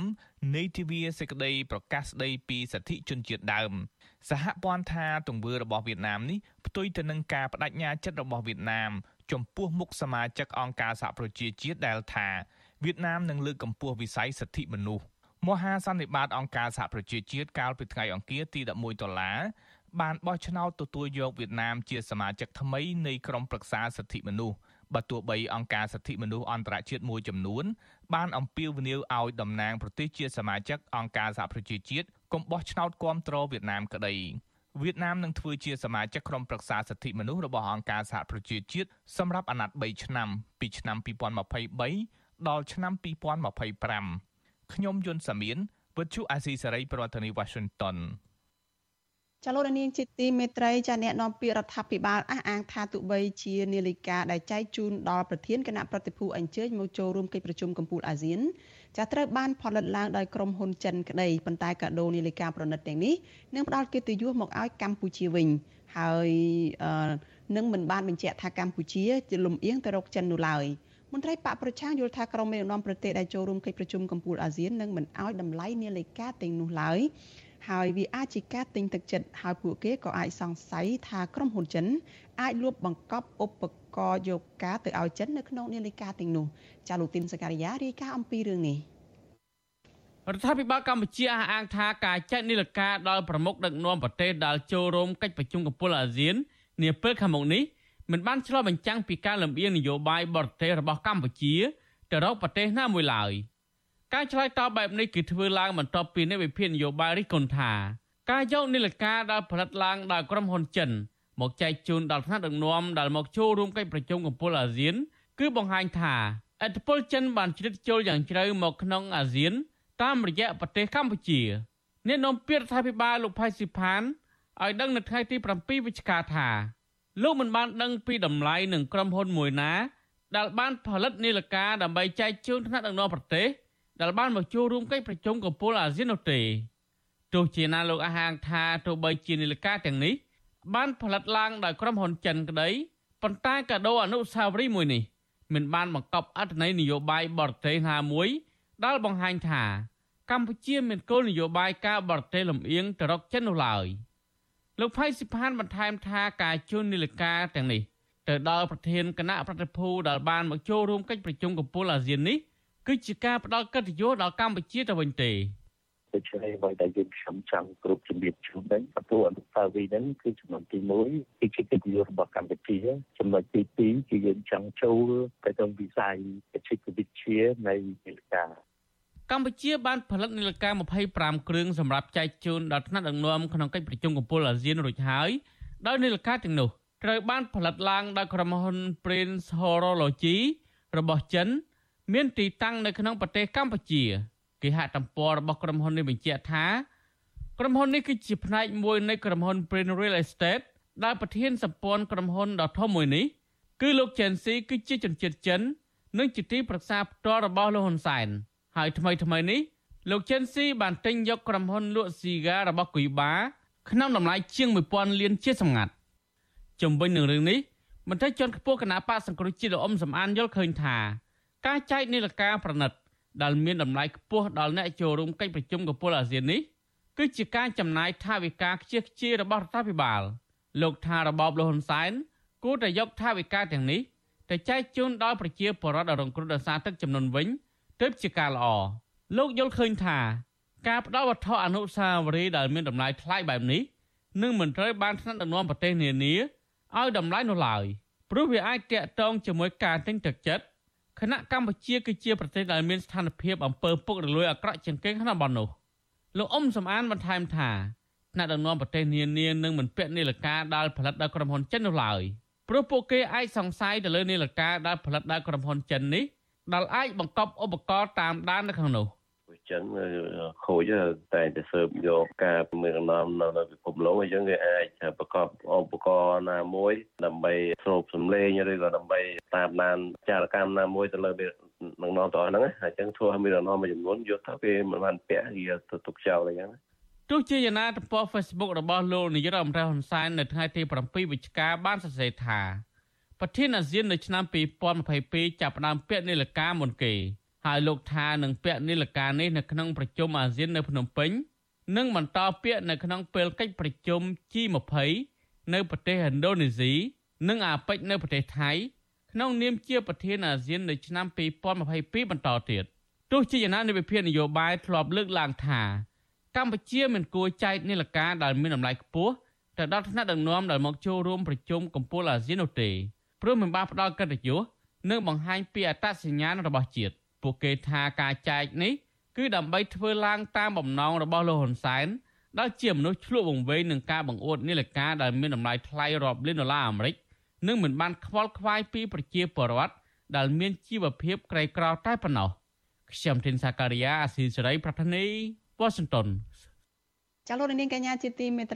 នៃទិវាសេចក្តីប្រកាសស្តីពីសិទ្ធិជនជាតិដើមសហព័ន្ធថាទង្វើរបស់វៀតណាមនេះផ្ទុយទៅនឹងការបដិញ្ញាចិត្តរបស់វៀតណាមចំពោះមុខសមាជិកអង្គការសហប្រជាជាតិដែលថា វៀតណាមនឹងលើកកម្ពស់វិស័យសិទ្ធិមនុស្សមហាសន្និបាតអង្គការសហប្រជាជាតិកាលពីថ្ងៃអង្គារទី11ដុល្លារបានបោះឆ្នោតទទួលយកវៀតណាមជាសមាជិកថ្មីនៃក្រុមប្រឹក្សាសិទ្ធិមនុស្សបើទោះបីអង្គការសិទ្ធិមនុស្សអន្តរជាតិមួយចំនួន បានអំពាវនាវឲ្យតំណាងប្រទេសជាសមាជិកអង្គការសហប្រជាជាតិកុំបោះឆ្នោតគាំទ្រវៀតណាមក្តីវៀតណាមនឹងធ្វើជាសមាជិកក្រុមប្រឹក្សាសិទ្ធិមនុស្សរបស់អង្គការសហប្រជាជាតិសម្រាប់អាណត្តិ3ឆ្នាំពីឆ្នាំ2023 ដល់ឆ្នាំ2025ខ្ញុំយុនសាមៀនវិទ្យុអាស៊ីសេរីប្រធានាធិបតី Washington ចលនានាងជាទីមេត្រីចាអ្នកនាំពាក្យរដ្ឋាភិបាលអះអាងថាទោះបីជានាឡិកាដែលចែកជូនដល់ប្រធានគណៈប្រតិភូអញ្ជើញមកចូលរួមកិច្ចប្រជុំកំពូលអាស៊ានចាត្រូវបានផលិតឡើងដោយក្រុមហ៊ុនចិនក្តីប៉ុន្តែកាដូនាឡិកាប្រណិតទាំងនេះនឹងផ្ដល់កិត្តិយសមកឲ្យកម្ពុជាវិញហើយនឹងមិនបានបញ្ជាក់ថាកម្ពុជាជាលំអៀងទៅរកចិននោះឡើយ មន្ត្រីបកប្រឆាំងយល់ថាក្រុមមេដឹកនាំប្រទេសដែលចូលរួមកិច្ចប្រជុំកំពូលអាស៊ាននឹងមិនឲ្យតម្លៃនាឡិកាទាំងនោះឡើយហើយវាអាចជាការទិញទឹកចិត្តហើយពួកគេក៏អាចសង្ស័យថាក្រុមហ៊ុនចិនអាចលួចបង្កប់ឧបករណ៍យកការទៅឲ្យចិននៅក្នុងនាឡិកាទាំងនោះចាលោកទីនសការីយ៉ារាយការណ៍អំពីរឿងនេះរដ្ឋាភិបាលកម្ពុជាអះអាងថាការចែកនីលការដល់ប្រមុខដឹកនាំប្រទេសដែលចូលរួមកិច្ចប្រជុំកំពូលអាស៊ាននាពេលខាងមុខនេះ មិនបានឆ្លុះបញ្ចាំងពីការលំអៀងនយោបាយបរទេសរបស់កម្ពុជាទៅរកប្រទេសណាមួយឡើយ។ការឆ្លើយតបបែបនេះគឺធ្វើឡើងបន្ទាប់ពីអ្នកវិភាគនយោបាយរិះគន់ថាការយកនីលការដែលផលិតឡើងដោយក្រុមហ៊ុនចិន មកចែកជូនដល់ថ្នាក់ដឹកនាំដែលមកចូលរួមកិច្ចប្រជុំកំពូលអាស៊ាន គឺបង្ហាញថាអធិបុលចិនបានជ្រៀតចូលយ៉ាងជ្រៅមកក្នុងអាស៊ាន តាមរយៈប្រទេសកម្ពុជាអ្នកនាំពាក្យរដ្ឋាភិបាលលោកផៃស៊ីផានឲ្យដឹងនៅថ្ងៃទី7វិច្ឆិកាថា លោកមិនបានដឹងពីតម្លៃនឹងក្រុមហ៊ុនមួយណា ដែលបានផលិតនីលការដើម្បីចែកជូនថ្នាក់ដឹកនាំប្រទេសដែលបានមកចូលរួមកិច្ចប្រជុំកំពូលអាស៊ាននោះទេទោះជាណាលោកអះអាងថាទោះបីជានាឡិកាទាំងនេះបានផលិតឡើងដោយក្រុមហ៊ុនចិនក្តីប៉ុន្តែកាដូអនុស្សាវរីយ៍មួយនេះមិនបានបង្កប់អត្ថន័យនយោបាយបរទេសណាមួយដែលបង្ហាញថា កម្ពុជាមានគោលនយោបាយការបរទេសលំអៀងទៅរកចិននោះឡើយ លោកផៃសិផានបន្ថែមថាការជូននីលការទាំងនេះទៅដល់ប្រធានគណៈប្រតិភូដែលបានមកចូលរួមកិច្ចប្រជុំកំពូលអាស៊ាននេះគឺជាការផ្ដល់កិត្តិយសដល់កម្ពុជាទៅវិញទេដូច្នេះបើតែយើងខ្ញុំចង់គ្រប់ជំរាបជូនដែរព្រោះអនុស្សាវរីយ៍ហ្នឹងគឺចំណុចទី1គឺជាកិត្តិយសរបស់កម្ពុជាចំណុចទី2គឺយើងចង់ចូលទៅក្នុងវិស័យបច្ចេកវិទ្យានៃនីលការ កម្ពុជាបានផលិតនីលការ25គ្រឿងសម្រាប់ចែកជូនដល់ថ្នាក់ដឹកនាំក្នុងកិច្ចប្រជុំកំពូលអាស៊ានរួចហើយដោយនីលការទាំងនោះត្រូវបានផលិតឡើងដោយក្រុមហ៊ុន Prince Horology របស់ចិន មានទីតាំងនៅក្នុងប្រទេសកម្ពុជាគេហទំព័ររបស់ក្រុមហ៊ុននេះបញ្ជាក់ថាក្រុមហ៊ុននេះគឺជាផ្នែកមួយនៃក្រុមហ៊ុន Prin Real Estate ដែលប្រធានសម្ព័ន្ធក្រុមហ៊ុនដ៏ធំមួយនេះគឺលោកជេនស៊ីគឺជាជនជាតិចិន និងជាទីប្រឹក្សាផ្ទាល់របស់លោកហ៊ុនសែន ហើយថ្មីថ្មីនេះលោកជេនស៊ីបានទិញយកក្រុមហ៊ុនលក់ស៊ីហ្គារបស់គុយបា ក្នុងតម្លៃជាង1000លានជាសម្ងាត់ជំវិញនឹងរឿងនេះមន្ត្រីជាន់ខ្ពស់គណៈបកសង្គ្រោះជាតិលោកអ៊ំសំអានយល់ឃើញថា ការចែកនីលការប្រណិត ដែលមានតម្លៃខ្ពស់ដល់អ្នកចូលរួមកិច្ចប្រជុំកំពូលអាស៊ាននេះគឺជាការចំណាយថវិកាខ្ជិះខ្ជាយរបស់រដ្ឋាភិបាល លោកថារបបលហ៊ុនសែនគួរតែយកថវិកាទាំងនេះទៅចែកជូនដល់ប្រជាពលរដ្ឋរងគ្រោះដោយសារទឹកចំនួនវិញ ទើបជាការល្អលោកយល់ឃើញថាការផ្ដល់វត្ថុអនុស្សាវរីយ៍ដែលមានតម្លៃថ្លៃបែបនេះនឹងមិនត្រូវបានថ្នាក់ដឹកនាំប្រទេសនានាឲ្យតម្លៃនោះឡើយព្រោះវាអាចតាក់ទងជាមួយការទិញទឹកចិត្តខណៈកម្ពុជាគឺជាប្រទេសដែលមានស្ថានភាពអំពើពុករលួយអាក្រក់ជាងគេក្នុងតំបន់នោះលោកអ៊ុំសំអានបន្ថែមថាថ្នាក់ដឹកនាំប្រទេសនានានឹងមិនពាក់នាឡិកាដែលផលិតដោយក្រុមហ៊ុនចិននោះឡើយព្រោះពួកគេអាចសង្ស័យទៅលើនាឡិកាដែលផលិតដោយក្រុមហ៊ុនចិននេះ ដែលអាចបង្កប់ឧបករណ៍តាមដាននៅក្នុងនោះចឹងខូចតែតែស៊ើបយកការមានកំណំនៅពិភពលោកអញ្ចឹងគេអាចប្រកបឧបករណ៍ណាមួយ ដើម្បីស្រូបសម្លេងឬក៏ដើម្បីតាមដានចារកម្មណាមួយទៅលើនឹងនាំទៅហ្នឹងអញ្ចឹងធ្វើឲ្យមានដំណំមួយចំនួនយកទៅគេមិនបានពាក់គេទៅទុកចោលអញ្ចឹងទោះជាយ៉ាងណាទំព័រ Facebook របស់លោកនាយករដ្ឋមន្ត្រីហ៊ុនសែននៅថ្ងៃទី7វិច្ឆិកាបានសរសេរថា ប្រធានអាស៊ាននៅឆ្នាំ2022ចាប់ផ្ដើមពាក់នាឡិកាមុនគេហើយលោកថានឹងពាក់នាឡិកានេះនៅក្នុងប្រជុំអាស៊ាននៅភ្នំពេញនិងបន្តពាក់នៅក្នុងពេលកិច្ចប្រជុំ G20 នៅប្រទេសឥណ្ឌូនេស៊ីនិងអាប៉ិចនៅប្រទេសថៃក្នុងនាមជាប្រធានអាស៊ាននៅឆ្នាំ2022បន្តទៀតទោះជាយ៉ាងណានៃវិភាគនយោបាយធ្លាប់លើកឡើងថាកម្ពុជាមិនគួរចែកនីលការដែលមានតម្លៃខ្ពស់ទៅដល់ថ្នាក់ដឹកនាំដែលមកចូលរួមប្រជុំកំពូលអាស៊ាននោះទេ ព្រោះមិនបានផ្ដល់កិត្តិយសនិងបង្ហាញពីអត្តសញ្ញាណរបស់ជាតិពួកគេថាការចែកនេះគឺដើម្បីធ្វើឡើងតាមបំណងរបស់លោកហ៊ុនសែនដែលជាមនុស្សឆ្លក់វង្វេងនឹងការបង្អួតនីលការដែលមានតម្លៃថ្លៃរាប់លានដុល្លារអាមេរិកនិងមិនបានខ្វល់ខ្វាយពីប្រជាពលរដ្ឋដែលមានជីវភាពក្រីក្រតែប៉ុណ្ណោះខ្ញុំធីនសាការីយ៉ាអស៊ីសេរីប្រធានីវ៉ាស៊ីនតោនចាលោកនាងកញ្ញាជាទីមេត្រី